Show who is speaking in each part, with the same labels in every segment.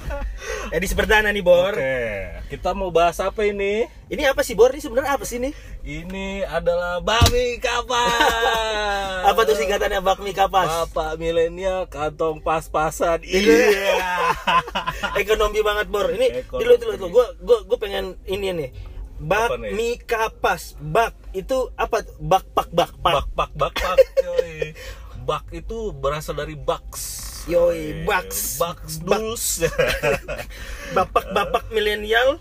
Speaker 1: Edisi perdana nih Bor.
Speaker 2: Oke, kita mau bahas apa ini?
Speaker 1: Ini apa sih Bor? Ini sebenarnya apa sih nih?
Speaker 2: Ini adalah Bami Kapas.
Speaker 1: Apa tuh singkatannya bakmi kapas?
Speaker 2: Bapak milenial kantong pas-pasan.
Speaker 1: Iya.
Speaker 2: Iya.
Speaker 1: Ekonomi banget Bor. Ini dulu dulu dulu. Gua gua gua pengen ini nih. Bakmi kapas. Bak itu apa? Bak pak bak pak.
Speaker 2: bak bak bak bak. itu berasal dari bucks.
Speaker 1: Yoi, bucks.
Speaker 2: Bucks dulus.
Speaker 1: Bapak-bapak milenial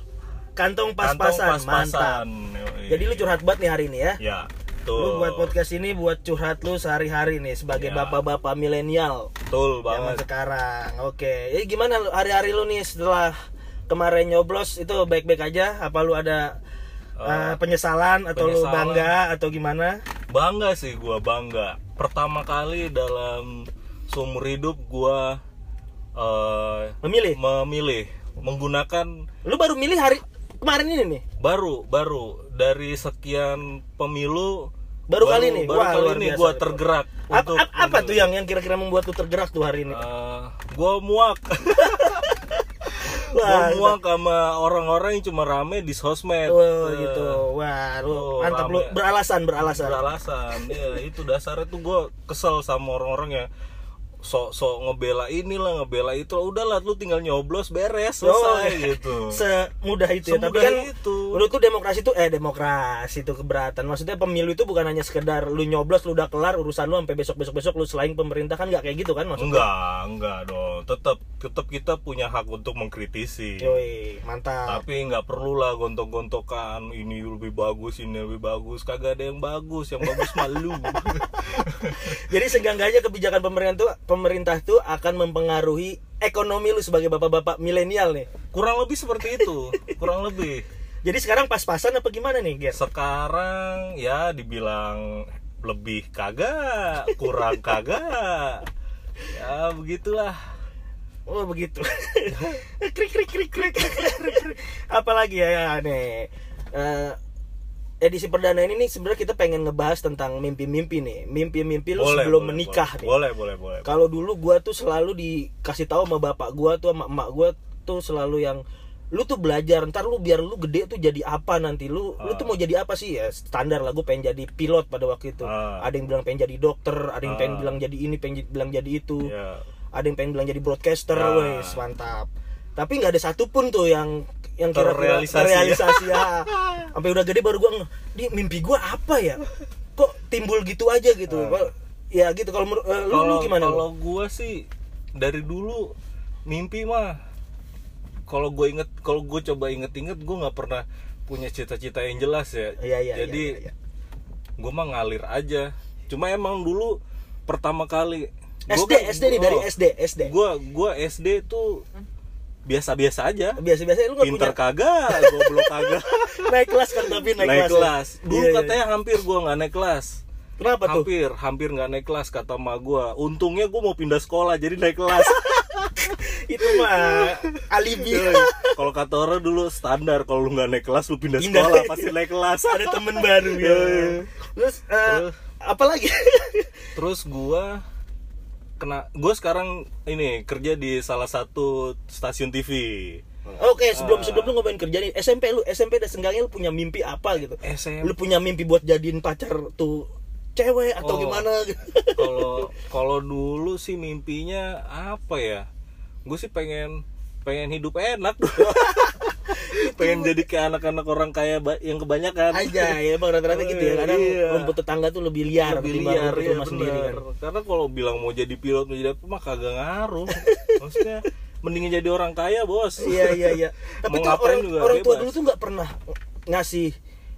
Speaker 1: kantong pas-pasan.
Speaker 2: Kantong
Speaker 1: Mantap.
Speaker 2: Yoi.
Speaker 1: Jadi lu curhat banget nih hari ini ya.
Speaker 2: Ya, tuh.
Speaker 1: Lu buat podcast ini buat curhat lu sehari-hari nih sebagai
Speaker 2: Ya.
Speaker 1: bapak-bapak milenial
Speaker 2: Betul
Speaker 1: zaman
Speaker 2: banget.
Speaker 1: sekarang. Oke. Jadi gimana hari-hari lu nih setelah kemarin nyoblos itu baik-baik aja? Apa lu ada uh, penyesalan atau lu bangga atau gimana?
Speaker 2: Bangga sih gua bangga. Pertama kali dalam seumur hidup gua eh,
Speaker 1: Memilih.
Speaker 2: memilih menggunakan
Speaker 1: Lu baru milih hari kemarin ini nih.
Speaker 2: baru baru dari sekian pemilu
Speaker 1: Baru kali ini?
Speaker 2: baru
Speaker 1: Wah,
Speaker 2: kali ini gua
Speaker 1: itu.
Speaker 2: tergerak
Speaker 1: Apa,
Speaker 2: untuk
Speaker 1: apa, apa tuh yang yang kira-kira membuat lu tergerak tuh hari ini?
Speaker 2: Eh, gua muak gua
Speaker 1: Wah,
Speaker 2: muak sama orang-orang yang cuma rame di sosmed
Speaker 1: Oh,
Speaker 2: Eh,
Speaker 1: gitu. Wah, lu
Speaker 2: Tuh,
Speaker 1: mantap lu beralasan beralasan.
Speaker 2: beralasan ya itu dasarnya tuh gue kesel sama orang-orang yang sok sok ngebela inilah ngebela itu udahlah lu tinggal nyoblos beres selesai
Speaker 1: Oh,
Speaker 2: gitu
Speaker 1: Semudah itu ya. Tapi
Speaker 2: Semudah
Speaker 1: kan
Speaker 2: itu.
Speaker 1: menurut tuh demokrasi itu eh demokrasi itu keberatan. Maksudnya pemilu itu bukan hanya sekedar lu nyoblos lu udah kelar urusan lu sampai besok-besok besok lu selain pemerintah kan nggak kayak gitu kan maksudnya.
Speaker 2: enggak enggak dong tetap tetap kita punya hak untuk mengkritisi
Speaker 1: Yoi, mantap.
Speaker 2: tapi nggak perlu lah gontok-gontokan ini lebih bagus ini lebih bagus kagak ada yang bagus yang bagus malu
Speaker 1: Jadi seenggaknya kebijakan pemerintah tuh pemerintah tuh akan mempengaruhi ekonomi lu sebagai bapak-bapak milenial nih.
Speaker 2: kurang lebih seperti itu kurang lebih
Speaker 1: Jadi sekarang pas-pasan apa gimana nih, Ger?
Speaker 2: sekarang ya dibilang lebih kagak kurang kagak ya begitulah
Speaker 1: Oh begitu. krik krik krik krik. krik. Apalagi ya, ya nih. Eh, edisi perdana ini nih sebenarnya kita pengen ngebahas tentang mimpi-mimpi nih. Mimpi-mimpi lu
Speaker 2: Boleh,
Speaker 1: sebelum
Speaker 2: boleh,
Speaker 1: menikah
Speaker 2: boleh.
Speaker 1: nih.
Speaker 2: boleh boleh boleh
Speaker 1: Kalau dulu gua tuh selalu dikasih tahu sama bapak gua tuh sama emak gua tuh selalu yang lu tuh belajar ntar lu biar lu gede tuh jadi apa nanti lu lu tuh mau jadi apa sih ya standar lah gue pengen jadi pilot pada waktu itu
Speaker 2: Ah.
Speaker 1: ada yang bilang pengen jadi dokter ada yang pengen
Speaker 2: Ah.
Speaker 1: bilang jadi ini pengen bilang jadi itu
Speaker 2: ya
Speaker 1: ada yang pengen bilang jadi broadcaster
Speaker 2: Nah.
Speaker 1: wes mantap tapi nggak ada satupun tuh yang yang kira-kira
Speaker 2: Terrealisasi.
Speaker 1: terrealisasi ya. Sampai udah gede baru gua nge- di mimpi gua apa ya? Kok timbul gitu aja gitu? Kok- ya gitu. Kalau menurut eh, lu, lu
Speaker 2: kalau
Speaker 1: gimana
Speaker 2: kalau gua sih dari dulu mimpi mah kalau gue inget kalau gue coba inget-inget gue nggak pernah punya cita-cita yang jelas ya.
Speaker 1: Iya, iya,
Speaker 2: jadi
Speaker 1: iya, iya.
Speaker 2: gue mah ngalir aja. Cuma emang dulu pertama kali gua
Speaker 1: SD
Speaker 2: kan-
Speaker 1: SD nih dari
Speaker 2: oh,
Speaker 1: SD SD
Speaker 2: gua gua SD tuh biasa-biasa aja.
Speaker 1: Biasa-biasa lu nggak
Speaker 2: pinter
Speaker 1: punya
Speaker 2: kagak goblok kagak.
Speaker 1: Naik kelas kan tapi naik,
Speaker 2: naik,
Speaker 1: kelas,
Speaker 2: kelas,
Speaker 1: ya?
Speaker 2: dulu
Speaker 1: Iya, iya.
Speaker 2: katanya hampir gua nggak naik kelas.
Speaker 1: Kenapa tuh?
Speaker 2: Hampir hampir nggak naik kelas kata ma gua. Untungnya gua mau pindah sekolah jadi naik kelas.
Speaker 1: Itu mah alibi.
Speaker 2: Kalau kata orang dulu standar kalau lu nggak naik kelas lu pindah,
Speaker 1: Pindah.
Speaker 2: sekolah pasti naik kelas.
Speaker 1: Ada temen baru ya. Terus eh,
Speaker 2: Terus?
Speaker 1: apa lagi?
Speaker 2: Terus gua kena gua sekarang ini kerja di salah satu stasiun TV
Speaker 1: Oke, sebelum
Speaker 2: Ah.
Speaker 1: sebelum lu ngomongin kerja nih, SMP lu SMP dan seenggaknya lu punya mimpi apa gitu?
Speaker 2: SMP
Speaker 1: Lu punya mimpi buat jadiin pacar tuh cewek atau
Speaker 2: Oh.
Speaker 1: gimana
Speaker 2: kalau kalau dulu sih mimpinya apa ya gue sih pengen pengen hidup enak pengen jadi kayak anak-anak orang kaya yang kebanyakan
Speaker 1: Aja ya, Bang rata-rata gitu ya. Kadang
Speaker 2: Iya.
Speaker 1: rumput tetangga tuh lebih liar
Speaker 2: lebih liar ya
Speaker 1: rumah sendiri kan.
Speaker 2: bener. karena kalau bilang mau jadi pilot mau jadi apa mah kagak ngaruh maksudnya mendingin jadi orang kaya bos
Speaker 1: Iya iya iya. Tapi tuh orang
Speaker 2: juga
Speaker 1: orang tua
Speaker 2: bebas.
Speaker 1: dulu tuh nggak pernah ngasih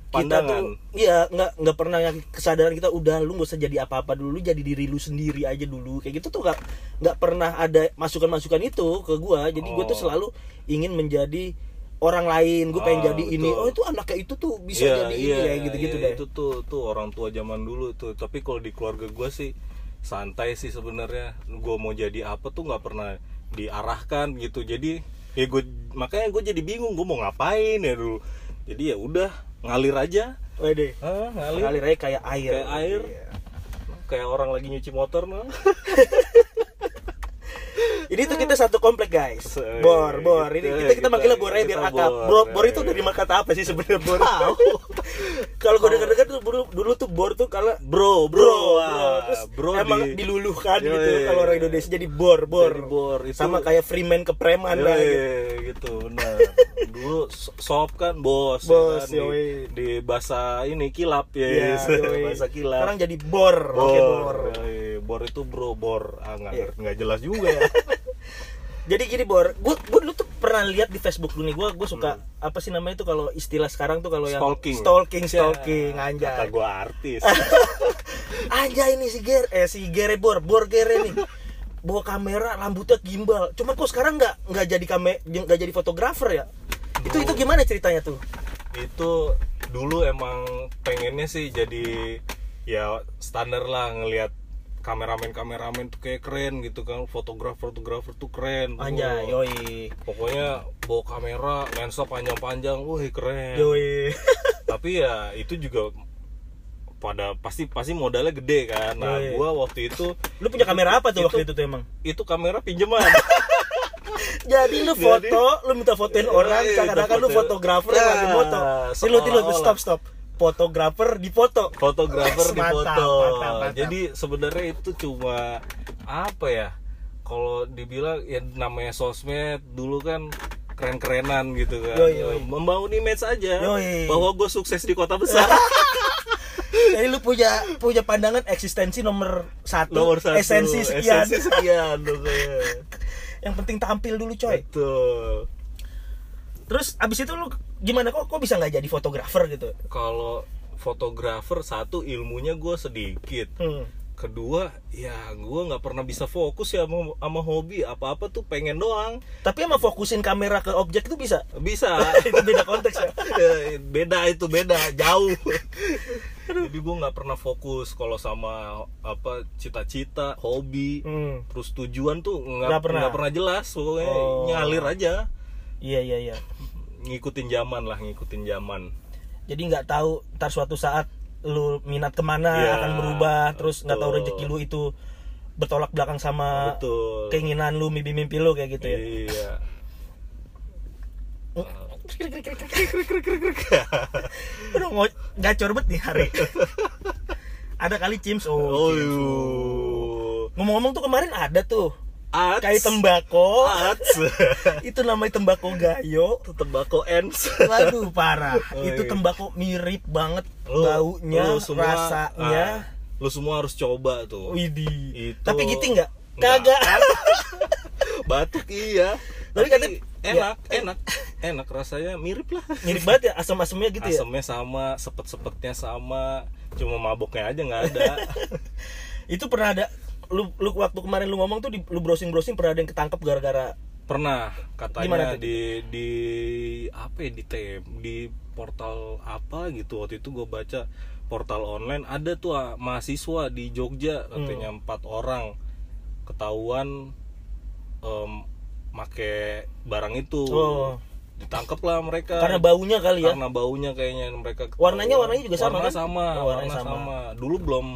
Speaker 1: kita
Speaker 2: Pandangan.
Speaker 1: tuh iya nggak nggak pernah ngasih kesadaran kita udah lu nggak usah jadi apa-apa dulu lu jadi diri lu sendiri aja dulu kayak gitu tuh nggak nggak pernah ada masukan-masukan itu ke gua jadi gua tuh
Speaker 2: Oh.
Speaker 1: selalu ingin menjadi orang lain gue pengen
Speaker 2: Ah,
Speaker 1: jadi ini
Speaker 2: betul.
Speaker 1: oh itu anaknya itu tuh bisa
Speaker 2: Iya,
Speaker 1: jadi ini
Speaker 2: iya,
Speaker 1: ya gitu-gitu
Speaker 2: iya,
Speaker 1: deh
Speaker 2: itu tuh tuh orang tua zaman dulu tuh tapi kalau di keluarga gue sih santai sih sebenarnya gue mau jadi apa tuh nggak pernah diarahkan gitu jadi ya gue makanya gue jadi bingung gue mau ngapain ya dulu jadi ya udah ngalir aja
Speaker 1: Wede.
Speaker 2: ah, ngalir
Speaker 1: Ngalir aja kayak air.
Speaker 2: Kayak air.
Speaker 1: Iya.
Speaker 2: kayak orang lagi nyuci motor nah
Speaker 1: Ini tuh kita satu komplek guys.
Speaker 2: Se-
Speaker 1: Bor, bor. Ini
Speaker 2: gitu,
Speaker 1: kita kita
Speaker 2: kita-
Speaker 1: manggilnya bor aja biar
Speaker 2: kita
Speaker 1: akap.
Speaker 2: bor.
Speaker 1: Bor, bor itu dari kata apa sih sebenarnya bor? Kalau gue denger-denger tuh dulu, dulu tuh bor tuh kalau
Speaker 2: bro
Speaker 1: bro,
Speaker 2: bro
Speaker 1: terus
Speaker 2: bro
Speaker 1: emang
Speaker 2: di-
Speaker 1: diluluhkan
Speaker 2: Yoi.
Speaker 1: gitu kalau orang Indonesia jadi bor, bor.
Speaker 2: Jadi bor, itu-
Speaker 1: Sama kayak freeman ke preman lah
Speaker 2: Yoi,
Speaker 1: gitu.
Speaker 2: gitu benar dulu so- sop kan bos,
Speaker 1: Bos,
Speaker 2: ya kan, di, di bahasa ini kilap ya
Speaker 1: Iya,
Speaker 2: yes. bahasa kilap
Speaker 1: Sekarang jadi bor,
Speaker 2: bor,
Speaker 1: oke bor.
Speaker 2: yoi. bor itu bro bor ah nggak
Speaker 1: Iya.
Speaker 2: nggak jelas juga ya
Speaker 1: Jadi gini bor, gue gue dulu tuh pernah lihat di Facebook lu nih, gue gue suka apa sih namanya itu kalau istilah sekarang tuh kalau yang
Speaker 2: Hmm. Stalking.
Speaker 1: stalking, stalking,
Speaker 2: Ya,
Speaker 1: anjay.
Speaker 2: kata gua artis
Speaker 1: Anjay ini si Ger, eh si Gere bor, bor Gere nih. Bawa kamera, rambutnya gimbal. Cuman kok sekarang nggak nggak jadi kame nggak jadi fotografer ya? Itu itu gimana ceritanya tuh?
Speaker 2: itu dulu emang pengennya sih jadi ya standar lah ngelihat kameramen kameramen tuh kayak keren gitu kan fotografer fotografer tuh keren
Speaker 1: Anjay,
Speaker 2: Wah.
Speaker 1: yoi.
Speaker 2: pokoknya bawa kamera lensa panjang-panjang wih keren
Speaker 1: Yoi.
Speaker 2: tapi ya itu juga pada pasti pasti modalnya gede kan nah
Speaker 1: Yoi.
Speaker 2: gua waktu itu
Speaker 1: Lu punya kamera apa tuh
Speaker 2: itu-
Speaker 1: waktu itu tuh emang?
Speaker 2: itu kamera pinjaman
Speaker 1: Jadi lu
Speaker 2: Jadi-
Speaker 1: foto, lu minta fotoin orang, seakan-akan lu
Speaker 2: foto-
Speaker 1: fotografer
Speaker 2: Ya,
Speaker 1: lagi moto. Tilu tilu stop stop. Fotografer di foto.
Speaker 2: fotografer di
Speaker 1: Mantap,
Speaker 2: foto.
Speaker 1: mantap, mantap.
Speaker 2: Jadi sebenarnya itu cuma apa ya? Kalau dibilang ya namanya sosmed dulu kan keren-kerenan gitu kan.
Speaker 1: Yoi, yoi.
Speaker 2: Membangun image aja
Speaker 1: Yoi.
Speaker 2: bahwa gue sukses di kota besar.
Speaker 1: Jadi lu punya punya pandangan eksistensi nomor satu,
Speaker 2: Nomor satu.
Speaker 1: esensi sekian.
Speaker 2: Esensi sekian.
Speaker 1: Yang penting tampil dulu coy.
Speaker 2: Betul.
Speaker 1: Terus abis itu lu gimana kok kok bisa nggak jadi fotografer gitu?
Speaker 2: Kalau fotografer satu ilmunya gue sedikit.
Speaker 1: Hmm.
Speaker 2: Kedua, ya gue nggak pernah bisa fokus ya sama, sama hobi apa-apa tuh pengen doang.
Speaker 1: Tapi emang fokusin kamera ke objek itu bisa.
Speaker 2: Bisa.
Speaker 1: itu beda konteks ya.
Speaker 2: Ya, beda itu beda jauh jadi gue nggak pernah fokus kalau sama apa cita-cita hobi
Speaker 1: Hmm.
Speaker 2: terus tujuan tuh
Speaker 1: Nggak pernah.
Speaker 2: nggak pernah jelas pokoknya
Speaker 1: Oh.
Speaker 2: ngalir aja
Speaker 1: Iya iya iya.
Speaker 2: Ngikutin zaman lah ngikutin zaman
Speaker 1: Jadi nggak tahu ntar suatu saat lu minat ke mana
Speaker 2: Iya,
Speaker 1: akan berubah, terus nggak tahu rezeki lu itu bertolak belakang sama
Speaker 2: betul
Speaker 1: keinginan lu, mimpi-mimpi lu kayak gitu ya.
Speaker 2: iya
Speaker 1: Aduh, mau gacor banget nih hari. ada kali Cims. Oh,
Speaker 2: oh yuh.
Speaker 1: Ngomong-ngomong tuh kemarin ada tuh
Speaker 2: Ats.
Speaker 1: kayak tembakau.
Speaker 2: Ats.
Speaker 1: itu namanya tembakau gayo.
Speaker 2: Itu tembakau ends
Speaker 1: Waduh parah.
Speaker 2: Oh,
Speaker 1: itu
Speaker 2: iya.
Speaker 1: tembakau mirip banget
Speaker 2: Lu-
Speaker 1: baunya,
Speaker 2: lu semua,
Speaker 1: rasanya.
Speaker 2: ah, lu semua harus coba tuh
Speaker 1: Widih.
Speaker 2: Itu-
Speaker 1: Tapi gitu nggak? Kagak.
Speaker 2: batuk iya
Speaker 1: Tapi
Speaker 2: tapi, enak enak enak rasanya mirip lah
Speaker 1: mirip banget ya asam-asamnya gitu ya.
Speaker 2: asemnya sama sepet sepetnya sama cuma maboknya aja nggak ada
Speaker 1: Itu pernah ada lu, lu waktu kemarin lu ngomong tuh di, lu browsing browsing pernah ada yang ketangkep gara-gara
Speaker 2: pernah
Speaker 1: Gimana
Speaker 2: katanya
Speaker 1: tuh?
Speaker 2: di di apa ya di tem di portal apa gitu waktu itu gue baca portal online ada tuh ah, mahasiswa di Jogja katanya
Speaker 1: Hmm.
Speaker 2: empat orang ketahuan em, make barang itu
Speaker 1: Oh.
Speaker 2: ditangkap lah mereka
Speaker 1: karena baunya kali ya.
Speaker 2: karena baunya kayaknya mereka
Speaker 1: Warnanya-
Speaker 2: ketahuan.
Speaker 1: warnanya juga sama,
Speaker 2: Warna
Speaker 1: kan?
Speaker 2: sama
Speaker 1: Oh, warnanya
Speaker 2: warna
Speaker 1: sama.
Speaker 2: sama. dulu belum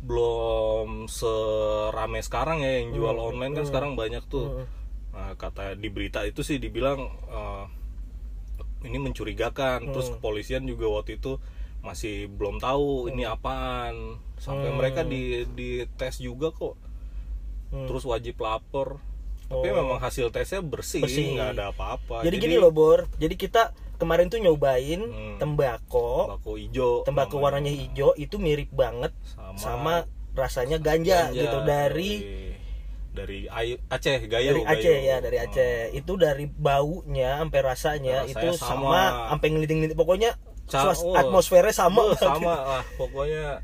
Speaker 2: belum serame sekarang ya yang jual
Speaker 1: Hmm,
Speaker 2: online kan
Speaker 1: hmm.
Speaker 2: sekarang banyak tuh
Speaker 1: Hmm.
Speaker 2: nah, kata di berita itu sih dibilang eh, ini mencurigakan terus
Speaker 1: Hmm.
Speaker 2: kepolisian juga waktu itu masih belum tahu ini apaan sampai
Speaker 1: Hmm.
Speaker 2: mereka di di tes juga kok
Speaker 1: Hmm.
Speaker 2: terus wajib lapor tapi
Speaker 1: Oh.
Speaker 2: memang hasil tesnya bersih
Speaker 1: Bersih.
Speaker 2: nggak ada apa-apa
Speaker 1: jadi, gini loh Bor, jadi kita kemarin tuh nyobain
Speaker 2: Hmm.
Speaker 1: tembakau,
Speaker 2: tembakau hijau
Speaker 1: tembakau
Speaker 2: namanya.
Speaker 1: warnanya hijau itu mirip banget
Speaker 2: sama,
Speaker 1: sama rasanya ganja,
Speaker 2: ganja
Speaker 1: gitu dari
Speaker 2: dari Aceh Gayo
Speaker 1: dari
Speaker 2: Gayo.
Speaker 1: Aceh ya dari
Speaker 2: Hmm.
Speaker 1: Aceh itu dari baunya sampai rasanya
Speaker 2: Rasanya
Speaker 1: itu sama, sampai ngeliting pokoknya
Speaker 2: Ca- oh.
Speaker 1: atmosfernya sama
Speaker 2: Beuh, sama lah pokoknya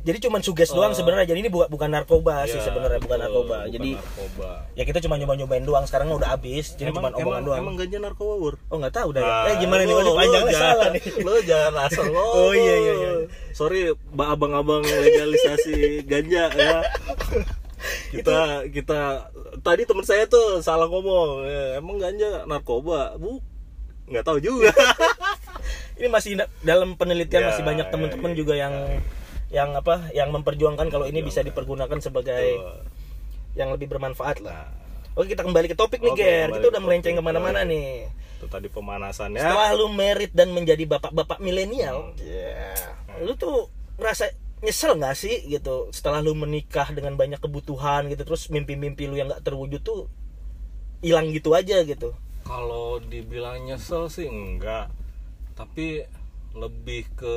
Speaker 1: jadi cuman suges doang
Speaker 2: Oh.
Speaker 1: sebenarnya. Jadi ini bukan bukan narkoba sih
Speaker 2: ya,
Speaker 1: sebenarnya bukan narkoba.
Speaker 2: Bukan
Speaker 1: jadi
Speaker 2: narkoba.
Speaker 1: ya kita cuma nyoba nyobain doang. Sekarang udah habis. Jadi cuma omongan
Speaker 2: emang,
Speaker 1: doang.
Speaker 2: emang ganja narkoba bur?
Speaker 1: Oh nggak tahu dah ya.
Speaker 2: Ah,
Speaker 1: eh gimana nih?
Speaker 2: lu-
Speaker 1: waduh
Speaker 2: lu
Speaker 1: panjangnya
Speaker 2: jangan-
Speaker 1: salah nih.
Speaker 2: lu jangan asal ngomong
Speaker 1: Oh, iya, iya, iya.
Speaker 2: sorry ba- abang-abang legalisasi ganja ya. Kita kita tadi teman saya tuh salah ngomong. Eh, emang ganja narkoba? Bu nggak tahu juga.
Speaker 1: Ini masih da- dalam penelitian
Speaker 2: Ya,
Speaker 1: masih banyak
Speaker 2: ya,
Speaker 1: teman-teman
Speaker 2: ya,
Speaker 1: juga yang yang apa yang memperjuangkan kalau ini bisa
Speaker 2: Memperjuangkan.
Speaker 1: dipergunakan sebagai yang lebih bermanfaat lah
Speaker 2: Nah,
Speaker 1: Oke kita kembali ke topik nih
Speaker 2: Oke,
Speaker 1: Ger. Kita udah melenceng ke
Speaker 2: mana-mana
Speaker 1: nih.
Speaker 2: itu tadi pemanasannya
Speaker 1: Setelah lu merit dan menjadi bapak-bapak milenial,
Speaker 2: Hmm.
Speaker 1: lu tuh ngerasa nyesel nggak sih gitu setelah lu menikah dengan banyak kebutuhan gitu terus mimpi-mimpi lu yang nggak terwujud tuh hilang gitu aja gitu.
Speaker 2: kalau dibilang nyesel sih enggak tapi lebih ke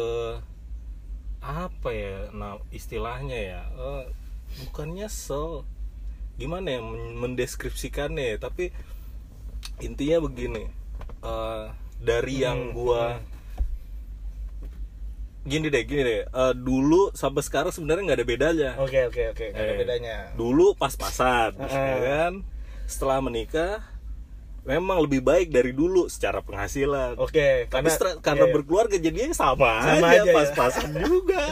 Speaker 2: apa ya nah istilahnya ya? Eh, bukan nyesel gimana ya men- mendeskripsikannya ya? Tapi intinya begini eh, dari yang gua gini deh gini deh. Eh, dulu sampai sekarang sebenarnya nggak ada bedanya.
Speaker 1: Oke oke oke, nggak ada
Speaker 2: Eh,
Speaker 1: bedanya.
Speaker 2: Dulu pas-pasan, ya kan? Setelah menikah, memang lebih baik dari dulu secara penghasilan.
Speaker 1: Oke,
Speaker 2: Tapi
Speaker 1: karena
Speaker 2: karena
Speaker 1: iya, iya.
Speaker 2: berkeluarga jadinya sama,
Speaker 1: Sama
Speaker 2: aja,
Speaker 1: aja ya.
Speaker 2: pas-pasan juga.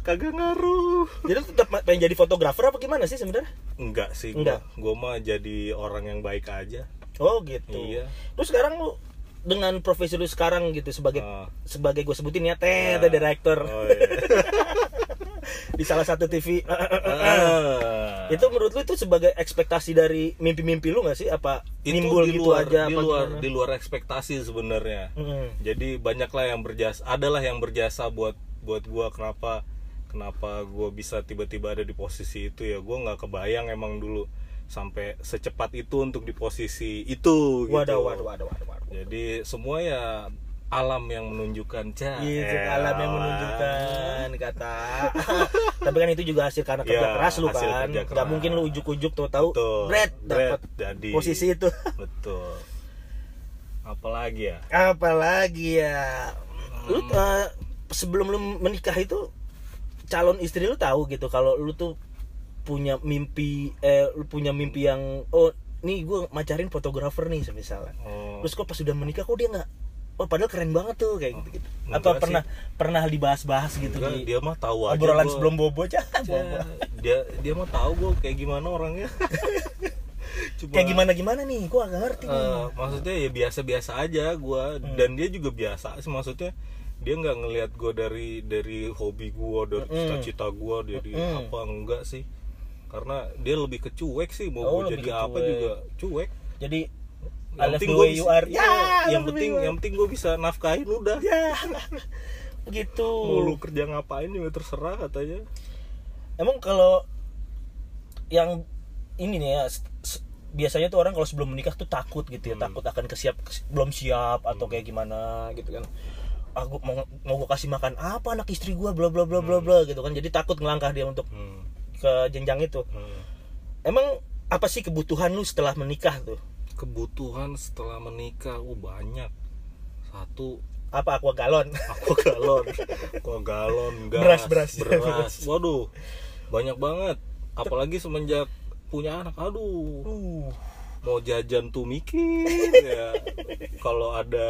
Speaker 2: Kagak ngaruh.
Speaker 1: Jadi tetap pengen jadi fotografer apa gimana sih sebenarnya?
Speaker 2: Enggak sih,
Speaker 1: Enggak.
Speaker 2: gua, gua mah jadi orang yang baik aja.
Speaker 1: Oh gitu.
Speaker 2: Iya.
Speaker 1: Terus sekarang lu dengan profesi lu sekarang gitu sebagai
Speaker 2: Ah.
Speaker 1: sebagai gue sebutin ya teh
Speaker 2: Ya.
Speaker 1: the director
Speaker 2: Oh, iya.
Speaker 1: di salah satu TV
Speaker 2: Ah.
Speaker 1: itu menurut lu itu sebagai ekspektasi dari mimpi-mimpi lu nggak sih apa
Speaker 2: Itu
Speaker 1: nimbul
Speaker 2: di
Speaker 1: gitu
Speaker 2: luar,
Speaker 1: aja
Speaker 2: di
Speaker 1: apa
Speaker 2: luar
Speaker 1: gimana?
Speaker 2: di luar ekspektasi sebenarnya.
Speaker 1: Mm.
Speaker 2: jadi banyaklah yang berjasa adalah yang berjasa buat buat gua kenapa kenapa gua bisa tiba-tiba ada di posisi itu ya gua nggak kebayang emang dulu sampai secepat itu untuk di posisi itu gitu.
Speaker 1: waduh waduh waduh waduh, waduh.
Speaker 2: jadi semua ya alam yang menunjukkan cah
Speaker 1: Gitu,
Speaker 2: Eh,
Speaker 1: alam yang menunjukkan kata. Tapi kan itu juga hasil karena kerja
Speaker 2: Ya,
Speaker 1: keras lu kan.
Speaker 2: kerja
Speaker 1: Gak mungkin lu ujuk-ujuk tuh tahu. Brad dapat posisi itu.
Speaker 2: betul apalagi ya
Speaker 1: Apalagi ya. Lu
Speaker 2: Hmm.
Speaker 1: eh, sebelum lu menikah itu calon istri lu tahu gitu kalau lu tuh punya mimpi eh lu punya mimpi yang oh nih gue macarin fotografer nih misalnya.
Speaker 2: oh,
Speaker 1: Terus kok pas udah menikah kok dia nggak Oh padahal keren banget tuh kayak gitu gitu.
Speaker 2: enggak
Speaker 1: Apa
Speaker 2: sih.
Speaker 1: pernah pernah dibahas-bahas gitu
Speaker 2: enggak,
Speaker 1: di
Speaker 2: dia mah tahu aja
Speaker 1: obrolan
Speaker 2: gua-
Speaker 1: sebelum bobo aja.
Speaker 2: Ya, dia dia mah tahu gue kayak gimana orangnya Cuma,
Speaker 1: Kayak gimana gimana nih? Gua agak ngerti nih.
Speaker 2: eh, maksudnya ya biasa-biasa aja gue
Speaker 1: Hmm.
Speaker 2: dan dia juga biasa sih maksudnya dia nggak ngelihat gue dari dari hobi gue dari
Speaker 1: Mm-mm.
Speaker 2: cita-cita gue dari
Speaker 1: Mm-mm.
Speaker 2: apa enggak sih karena dia lebih ke cuek sih mau
Speaker 1: Oh,
Speaker 2: gue jadi
Speaker 1: ke
Speaker 2: apa
Speaker 1: cuek.
Speaker 2: juga cuek
Speaker 1: Jadi
Speaker 2: yang
Speaker 1: love
Speaker 2: penting
Speaker 1: the
Speaker 2: gue bisa
Speaker 1: are.
Speaker 2: ya, yang penting yang penting gue bisa nafkahin udah
Speaker 1: ya begitu.
Speaker 2: mau lu kerja ngapain juga terserah katanya
Speaker 1: Emang kalau yang ini nih ya biasanya tuh orang kalau sebelum menikah tuh takut gitu ya,
Speaker 2: Hmm.
Speaker 1: takut akan kesiap kes- belum siap atau kayak gimana gitu kan. Aku mau mau gue kasih makan apa anak istri gua bla bla bla bla bla gitu kan. Jadi takut ngelangkah dia untuk
Speaker 2: hmm.
Speaker 1: ke jenjang itu.
Speaker 2: Hmm.
Speaker 1: Emang apa sih kebutuhan lu setelah menikah tuh?
Speaker 2: Kebutuhan setelah menikah. Oh banyak. Satu.
Speaker 1: Apa? Aqua galon?
Speaker 2: aqua galon. Aqua galon
Speaker 1: Beras,
Speaker 2: gas
Speaker 1: beras.
Speaker 2: beras. waduh banyak banget. Apalagi semenjak punya anak aduh.
Speaker 1: Uh,
Speaker 2: mau jajan tuh mikir ya. Kalau ada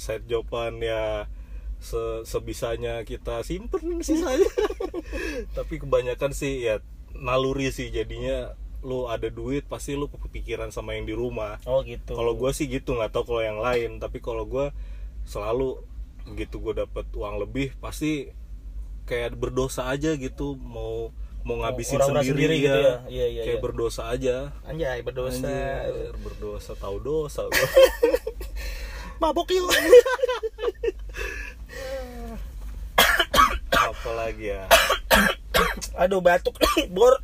Speaker 2: side joban ya se- sebisanya kita simpen sisanya. Tapi kebanyakan sih ya naluri sih jadinya lu ada duit pasti lu kepikiran sama yang di rumah
Speaker 1: oh gitu.
Speaker 2: kalau gue sih gitu nggak tahu kalau yang lain tapi kalau gue selalu gitu gue dapet uang lebih pasti kayak berdosa aja gitu mau mau ngabisin
Speaker 1: Ura-ura
Speaker 2: sendiri,
Speaker 1: sendiri gitu
Speaker 2: ya,
Speaker 1: ya. Iya, iya,
Speaker 2: kayak
Speaker 1: iya.
Speaker 2: berdosa aja
Speaker 1: Anjay berdosa.
Speaker 2: Anjir, berdosa tahu dosa gua.
Speaker 1: Mabok yuk.
Speaker 2: apalagi ya
Speaker 1: Aduh batuk bor.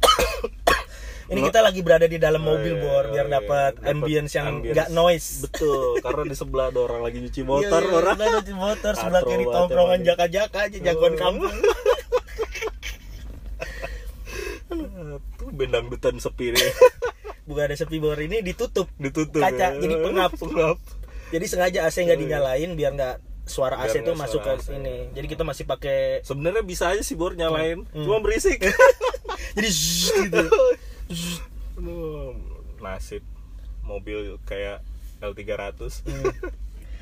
Speaker 1: Ini kita lagi berada di dalam
Speaker 2: Oh,
Speaker 1: mobil
Speaker 2: iya,
Speaker 1: bor
Speaker 2: oh,
Speaker 1: biar
Speaker 2: iya.
Speaker 1: dapat
Speaker 2: Dapet
Speaker 1: ambience yang nggak noise.
Speaker 2: betul karena di sebelah ada orang lagi nyuci motor
Speaker 1: Iya, iya,
Speaker 2: orang
Speaker 1: iya, di motor sebelah kiri tongkrongan
Speaker 2: ini.
Speaker 1: jaka-jaka aja jagoan
Speaker 2: Oh.
Speaker 1: kampung.
Speaker 2: tuh bendang dutan sepi nih
Speaker 1: Bukan ada sepi bor ini ditutup.
Speaker 2: ditutup
Speaker 1: Kaca,
Speaker 2: ya.
Speaker 1: jadi pengap.
Speaker 2: pengap
Speaker 1: Jadi sengaja AC nggak dinyalain biar nggak suara
Speaker 2: Biar
Speaker 1: AC itu masuk ke
Speaker 2: AC.
Speaker 1: sini. Jadi kita masih pakai
Speaker 2: sebenarnya bisa aja sih bor nyalain
Speaker 1: Hmm.
Speaker 2: cuma berisik
Speaker 1: jadi zzz gitu.
Speaker 2: Nasib mobil kayak L300
Speaker 1: Hmm.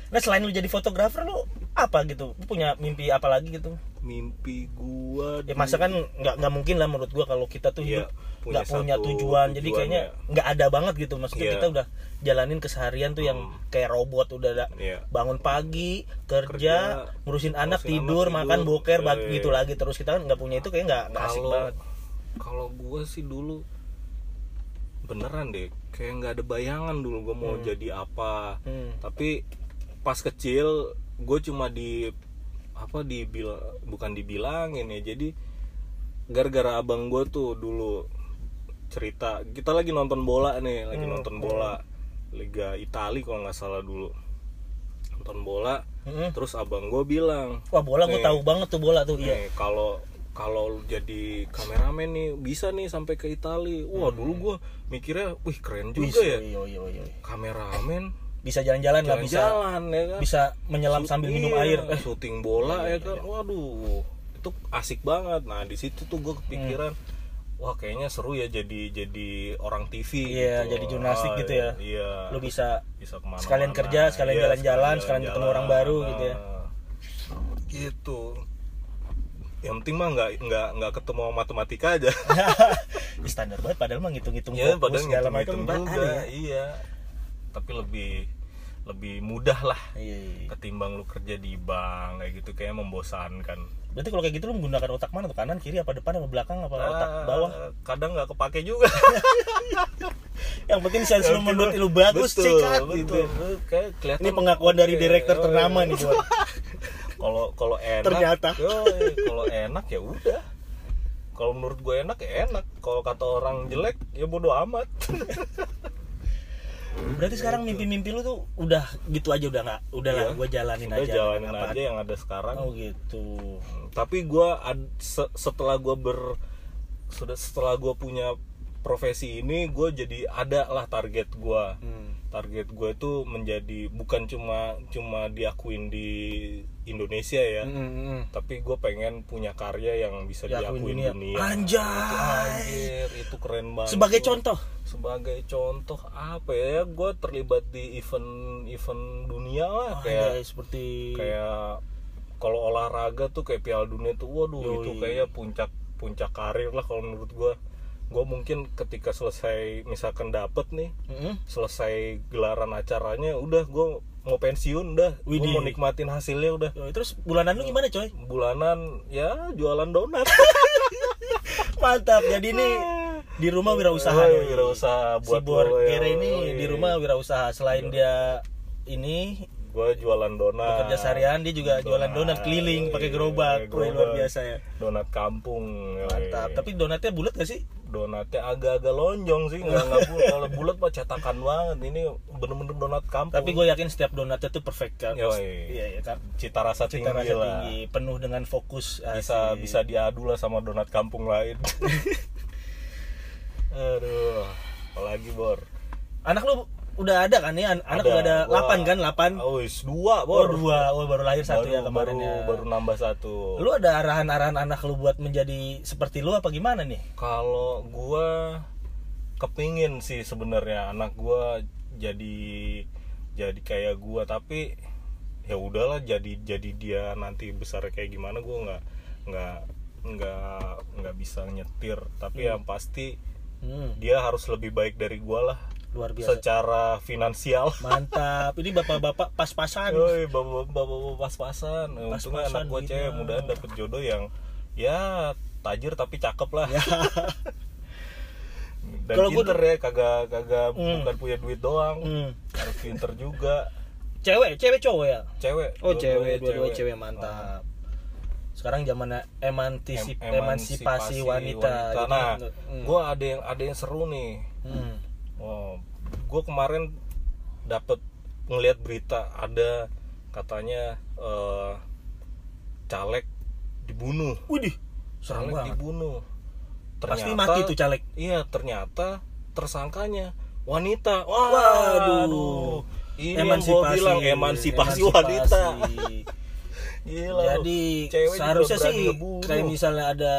Speaker 1: Nah selain lu jadi fotografer lu apa gitu? Lu punya mimpi apa lagi gitu?
Speaker 2: mimpi gua
Speaker 1: Ya masa kan nggak nggak mungkin lah menurut gua kalau kita tuh
Speaker 2: Iya,
Speaker 1: hidup
Speaker 2: punya
Speaker 1: nggak punya
Speaker 2: satu
Speaker 1: tujuan, jadi
Speaker 2: tujuan,
Speaker 1: kayaknya
Speaker 2: ya.
Speaker 1: nggak ada banget gitu maksudnya
Speaker 2: Iya.
Speaker 1: kita udah jalanin keseharian tuh yang
Speaker 2: Hmm.
Speaker 1: kayak robot udah
Speaker 2: Iya.
Speaker 1: bangun pagi kerja,
Speaker 2: Kerja,
Speaker 1: ngurusin anak
Speaker 2: ngurusin
Speaker 1: tidur
Speaker 2: anak,
Speaker 1: makan
Speaker 2: tidur.
Speaker 1: boker bag-
Speaker 2: Iya,
Speaker 1: gitu lagi terus kita kan nggak punya itu kayak nggak asik banget
Speaker 2: kalau gua sih dulu beneran deh kayak nggak ada bayangan dulu gue mau jadi apa
Speaker 1: Hmm.
Speaker 2: tapi pas kecil gue cuma di apa dibil bukan dibilangin ya jadi gara-gara abang gue tuh dulu cerita kita lagi nonton bola nih lagi
Speaker 1: Hmm,
Speaker 2: nonton bola Liga Itali kalau nggak salah dulu nonton bola
Speaker 1: Mm-mm.
Speaker 2: terus abang gue bilang
Speaker 1: Wah bola gue
Speaker 2: Nih.
Speaker 1: tahu banget tuh bola tuh. Iya.
Speaker 2: nih kalau kalau lu jadi kameramen nih bisa nih sampai ke Itali. Wah dulu gue mikirnya wih keren juga ya.
Speaker 1: iya, iya, iya.
Speaker 2: kameramen.
Speaker 1: Bisa jalan-jalan lah, bisa
Speaker 2: jalan-jalan ya kan?
Speaker 1: bisa menyelam sambil minum
Speaker 2: Iya,
Speaker 1: air. Eh,
Speaker 2: syuting bola ya kan? waduh itu asik banget. Nah di situ tuh gue kepikiran wah kayaknya seru ya jadi jadi orang TV
Speaker 1: Iya,
Speaker 2: gitu.
Speaker 1: jadi jurnalistik gitu ya.
Speaker 2: iya.
Speaker 1: Lu bisa
Speaker 2: bisa ke mana
Speaker 1: sekalian kerja, sekalian jalan-jalan, sekalian ketemu orang baru gitu ya.
Speaker 2: gitu yang penting mah nggak nggak nggak ketemu matematika aja
Speaker 1: standar banget padahal mah ngitung-ngitung
Speaker 2: ya padahal
Speaker 1: segala
Speaker 2: ngitung
Speaker 1: macam
Speaker 2: juga
Speaker 1: ya.
Speaker 2: iya tapi lebih lebih mudah lah
Speaker 1: Iya, iya, iya.
Speaker 2: ketimbang lu kerja di bank kayak gitu kayak membosankan
Speaker 1: Berarti kalau kayak gitu lu menggunakan otak mana tuh? Kanan, kiri, apa depan, apa belakang, apa otak
Speaker 2: Ah,
Speaker 1: bawah?
Speaker 2: kadang nggak kepake juga
Speaker 1: Yang penting sense lu menurut lu bagus,
Speaker 2: betul,
Speaker 1: cekat
Speaker 2: betul.
Speaker 1: gitu.
Speaker 2: Kayak kelihatan
Speaker 1: Ini pengakuan dari direktur ternama nih gua.
Speaker 2: kalau kalau enak
Speaker 1: Ternyata.
Speaker 2: kalau enak ya udah kalau menurut gue enak ya enak kalau kata orang jelek ya bodo amat
Speaker 1: Berarti sekarang mimpi-mimpi lu tuh udah gitu aja udah nggak, udah lah,
Speaker 2: Iya.
Speaker 1: gua jalanin
Speaker 2: udah
Speaker 1: aja.
Speaker 2: jalanin
Speaker 1: Apa-
Speaker 2: aja yang ada sekarang
Speaker 1: Oh gitu.
Speaker 2: tapi gue setelah gue ber sudah setelah gue punya profesi ini gue jadi ada lah target gue
Speaker 1: Hmm.
Speaker 2: target gue tuh menjadi bukan cuma cuma diakuin di Indonesia ya
Speaker 1: Hmm, hmm, hmm.
Speaker 2: tapi gue pengen punya karya yang bisa
Speaker 1: Diakuin
Speaker 2: diakuin
Speaker 1: dunia.
Speaker 2: dunia,
Speaker 1: Anjay.
Speaker 2: Itu anjir itu keren banget
Speaker 1: Sebagai
Speaker 2: tuh.
Speaker 1: contoh.
Speaker 2: sebagai contoh apa ya gue terlibat di event event dunia lah kayak
Speaker 1: Kayak seperti
Speaker 2: kayak kalau olahraga tuh kayak Piala Dunia tuh waduh
Speaker 1: Yoi.
Speaker 2: itu kayak puncak puncak karir lah kalau menurut gue gue mungkin ketika selesai misalkan dapet nih
Speaker 1: Mm-mm.
Speaker 2: selesai gelaran acaranya udah gue mau pensiun udah gue mau nikmatin hasilnya udah
Speaker 1: Terus bulanan lu gimana coy?
Speaker 2: bulanan ya jualan donat
Speaker 1: Mantap. Jadi ini di rumah wirausaha.
Speaker 2: Oh, wirausaha
Speaker 1: si
Speaker 2: buat
Speaker 1: Bor
Speaker 2: ya.
Speaker 1: Gere ini di rumah wirausaha selain dia ini
Speaker 2: gue jualan donat
Speaker 1: kerja seharian dia juga jualan donat keliling
Speaker 2: Yoi,
Speaker 1: pakai gerobak. Wih, luar
Speaker 2: gerobak.
Speaker 1: biasa ya.
Speaker 2: donat kampung.
Speaker 1: Mantap. Tapi donatnya bulat gak sih?
Speaker 2: donatnya agak-agak lonjong sih nggak nggak bulat kalau bulat mah cetakan banget ini bener-bener donat kampung
Speaker 1: Tapi gue yakin setiap donatnya tuh perfect kan.
Speaker 2: Yoi.
Speaker 1: Iya, iya kan.
Speaker 2: cita rasa
Speaker 1: Cita
Speaker 2: tinggi
Speaker 1: rasa
Speaker 2: lah
Speaker 1: tinggi, penuh dengan fokus.
Speaker 2: bisa
Speaker 1: Asik.
Speaker 2: bisa diadu lah sama donat kampung lain aduh apalagi bor
Speaker 1: Anak lu udah ada kan nih? An- Anak udah ada 8 kan? 8.
Speaker 2: oh is, dua
Speaker 1: Oh,
Speaker 2: bor
Speaker 1: dua. Oh, baru lahir satu
Speaker 2: baru,
Speaker 1: ya kemarin
Speaker 2: baru,
Speaker 1: ya.
Speaker 2: baru nambah satu
Speaker 1: Lu ada arahan-arahan anak lu buat menjadi seperti lu apa gimana nih?
Speaker 2: kalau gua kepingin sih sebenarnya anak gua jadi jadi kayak gua tapi ya udahlah jadi jadi dia nanti besar kayak gimana gua nggak nggak nggak nggak bisa nyetir tapi yang pasti
Speaker 1: Hmm,
Speaker 2: dia harus lebih baik dari gua lah
Speaker 1: luar biasa.
Speaker 2: secara finansial
Speaker 1: Mantap. Ini bapak-bapak pas-pasan.
Speaker 2: Yoi, bapak bapak pas-pasan untungnya
Speaker 1: Pas-pasan
Speaker 2: anak gua
Speaker 1: begini.
Speaker 2: cewek mudahan dapet jodoh yang ya tajir tapi cakep lah
Speaker 1: Ya.
Speaker 2: dan
Speaker 1: Kalau gua
Speaker 2: pinter ya kagak kagak
Speaker 1: Hmm.
Speaker 2: bukan punya duit doang
Speaker 1: Hmm.
Speaker 2: harus pinter juga
Speaker 1: Cewek, cewek cowok ya?
Speaker 2: cewek
Speaker 1: Oh,
Speaker 2: dua-duanya
Speaker 1: cewek, dua-dua cewek mantap. Sekarang zamannya emantisip,
Speaker 2: Em-
Speaker 1: emansipasi wanita. Jadi,
Speaker 2: nah
Speaker 1: hmm.
Speaker 2: gue ada yang ada yang seru nih
Speaker 1: Hmm.
Speaker 2: Oh gue kemarin dapet ngelihat berita ada katanya eh, caleg dibunuh
Speaker 1: Widih, serem
Speaker 2: caleg
Speaker 1: banget.
Speaker 2: dibunuh
Speaker 1: Pasti mati tuh caleg.
Speaker 2: iya ternyata tersangkanya wanita
Speaker 1: Waduh.
Speaker 2: ini yang gua bilang emansipasi, wanita Gila.
Speaker 1: Jadi
Speaker 2: Cewek
Speaker 1: seharusnya sih kayak misalnya ada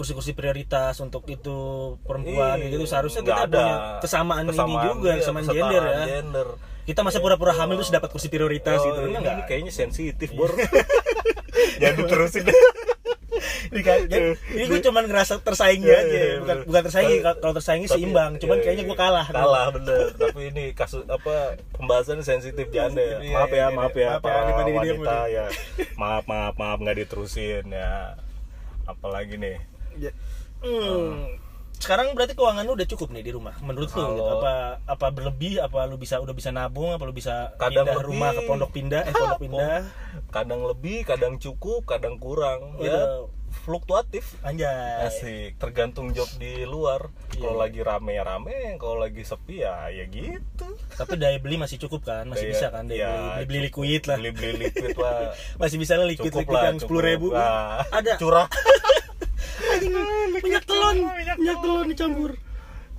Speaker 1: kursi-kursi prioritas untuk itu perempuan
Speaker 2: Iya,
Speaker 1: gitu seharusnya kita
Speaker 2: ada
Speaker 1: punya kesamaan, ini juga
Speaker 2: iya,
Speaker 1: kesamaan gender ya.
Speaker 2: gender.
Speaker 1: kita masa pura-pura hamil terus dapat kursi prioritas
Speaker 2: Oh,
Speaker 1: gitu
Speaker 2: ini,
Speaker 1: enggak
Speaker 2: ini kayaknya sensitif bor. Jangan diterusin.
Speaker 1: Ini, kan, gue cuman ngerasa tersaingi
Speaker 2: Iya,
Speaker 1: aja
Speaker 2: iya,
Speaker 1: bukan bukan tersaingi kalau tersaingi
Speaker 2: Tapi-
Speaker 1: seimbang. Cuman
Speaker 2: iya,
Speaker 1: kayaknya
Speaker 2: iya.
Speaker 1: gue kalah
Speaker 2: kalah bener. Tapi ini kasus apa pembahasan sensitif jangan deh
Speaker 1: Iya,
Speaker 2: maaf
Speaker 1: iya,
Speaker 2: ya
Speaker 1: iya,
Speaker 2: maaf
Speaker 1: iya.
Speaker 2: ya
Speaker 1: Maaf ya,
Speaker 2: para wanita ya. Maaf maaf maaf nggak diterusin ya. Apalagi nih
Speaker 1: Hmm. sekarang berarti keuangan lu udah cukup nih di rumah menurut lu? Gitu. apa apa berlebih? Apa lu bisa udah bisa nabung? Apa lu bisa
Speaker 2: Kadang
Speaker 1: pindah
Speaker 2: lebih.
Speaker 1: rumah ke pondok pindah? Eh pondok pindah.
Speaker 2: Kadang lebih kadang cukup kadang kurang ya.
Speaker 1: Udah.
Speaker 2: fluktuatif.
Speaker 1: Anjay.
Speaker 2: Asik. Tergantung job di luar.
Speaker 1: Iya.
Speaker 2: kalau lagi rame ya rame kalau lagi sepi ya ya gitu.
Speaker 1: Tapi daya beli masih cukup kan? Masih
Speaker 2: Kayak,
Speaker 1: bisa kan daya
Speaker 2: ya,
Speaker 1: beli? Beli, liquid lah.
Speaker 2: Beli beli liquid lah.
Speaker 1: Masih bisa lah liquid
Speaker 2: cukup
Speaker 1: liquid
Speaker 2: lah
Speaker 1: yang sepuluh ribu.
Speaker 2: Wah,
Speaker 1: ada.
Speaker 2: Curah
Speaker 1: minyak telon minyak telon. dicampur.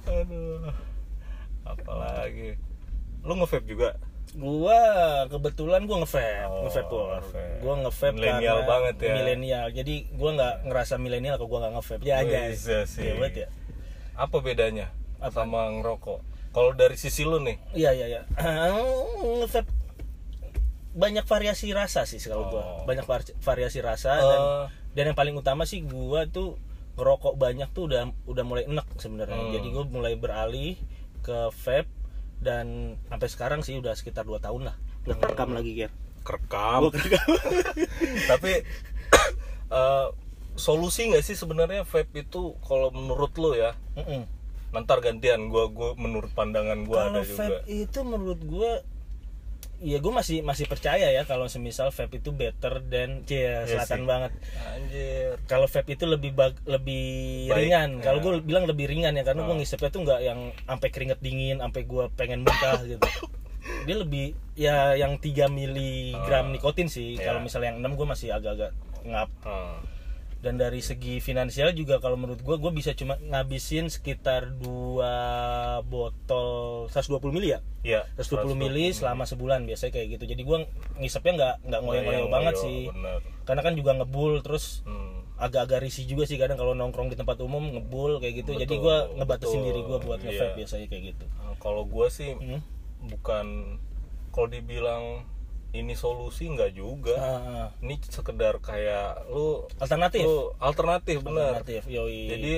Speaker 2: Aduh apalagi. Lu nge-vape juga?
Speaker 1: Gua kebetulan gua nge-vape.
Speaker 2: Oh,
Speaker 1: nge-vape Pur.
Speaker 2: nge-vape.
Speaker 1: gua nge-vape
Speaker 2: Millennial
Speaker 1: karena
Speaker 2: banget ya.
Speaker 1: milenial jadi gua nggak ngerasa milenial kalau gua nggak nge-vape. Ya aja
Speaker 2: iya sih.
Speaker 1: ya ya.
Speaker 2: Apa bedanya
Speaker 1: Apa?
Speaker 2: sama ngerokok? Kalau dari sisi lu nih?
Speaker 1: Iya iya iya. Nge-vape banyak variasi rasa sih kalau gua.
Speaker 2: Oh.
Speaker 1: banyak var- variasi rasa dan
Speaker 2: Eh.
Speaker 1: dan yang paling utama sih gua tuh ngerokok banyak tuh udah udah mulai enek sebenarnya.
Speaker 2: Hmm.
Speaker 1: jadi gua mulai beralih ke vape dan sampai sekarang sih udah sekitar 2 tahun lah. Udah terekam lagi Ger?
Speaker 2: Kerekam. Tapi eh, solusi nggak sih sebenarnya vape itu kalau menurut lo ya?
Speaker 1: Mm-mm.
Speaker 2: nanti gantian gua gua menurut pandangan gua
Speaker 1: kalau
Speaker 2: ada juga.
Speaker 1: vape itu menurut gue ya gue masih masih percaya ya kalau semisal vape itu better than cia
Speaker 2: Iya
Speaker 1: selatan
Speaker 2: sih.
Speaker 1: banget
Speaker 2: anjir
Speaker 1: kalau vape itu lebih bag- lebih
Speaker 2: Baik,
Speaker 1: ringan kalau
Speaker 2: ya.
Speaker 1: gue bilang lebih ringan ya karena gue
Speaker 2: Oh.
Speaker 1: ngisepnya tuh nggak yang sampai keringet dingin sampai gue pengen muntah gitu dia lebih ya yang 3 miligram
Speaker 2: Oh.
Speaker 1: nikotin sih
Speaker 2: Ya.
Speaker 1: kalau misalnya yang 6 gue masih agak-agak ngap
Speaker 2: Hmm.
Speaker 1: Dan dari segi finansial juga kalau menurut gue gue bisa cuma ngabisin sekitar dua botol 120 mili ya
Speaker 2: ya
Speaker 1: 120 mili selama sebulan biasanya kayak gitu jadi gue ngisepnya nggak nggak ngoyo-ngoyo banget sih
Speaker 2: bener.
Speaker 1: karena kan juga ngebul terus
Speaker 2: Hmm.
Speaker 1: agak-agak risih juga sih kadang kalau nongkrong di tempat umum ngebul kayak gitu jadi
Speaker 2: Betul,
Speaker 1: gue ngebatasin
Speaker 2: betul.
Speaker 1: diri gue buat
Speaker 2: Iya.
Speaker 1: biasanya kayak gitu
Speaker 2: kalau gua sih
Speaker 1: Hmm.
Speaker 2: bukan kalau dibilang ini solusi nggak juga
Speaker 1: Ah, ah.
Speaker 2: ini sekedar kayak lu
Speaker 1: alternatif
Speaker 2: lu alternatif bener
Speaker 1: alternatif yoi
Speaker 2: jadi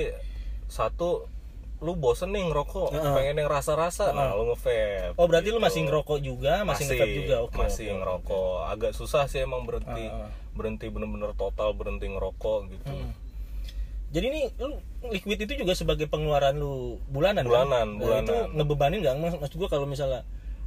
Speaker 2: satu lu bosen nih ngerokok
Speaker 1: Heeh.
Speaker 2: pengen yang rasa-rasa nah lu nge-vape
Speaker 1: oh berarti lu
Speaker 2: gitu.
Speaker 1: masih ngerokok juga masih, nge juga oke
Speaker 2: masih
Speaker 1: oke.
Speaker 2: ngerokok agak susah sih emang berhenti
Speaker 1: Heeh.
Speaker 2: berhenti bener-bener total berhenti ngerokok gitu
Speaker 1: Hmm. jadi nih lu liquid itu juga sebagai pengeluaran lu bulanan
Speaker 2: Bulanan,
Speaker 1: kan? Nah,
Speaker 2: bulanan.
Speaker 1: itu ngebebanin nggak Mas- maksud gua kalau misalnya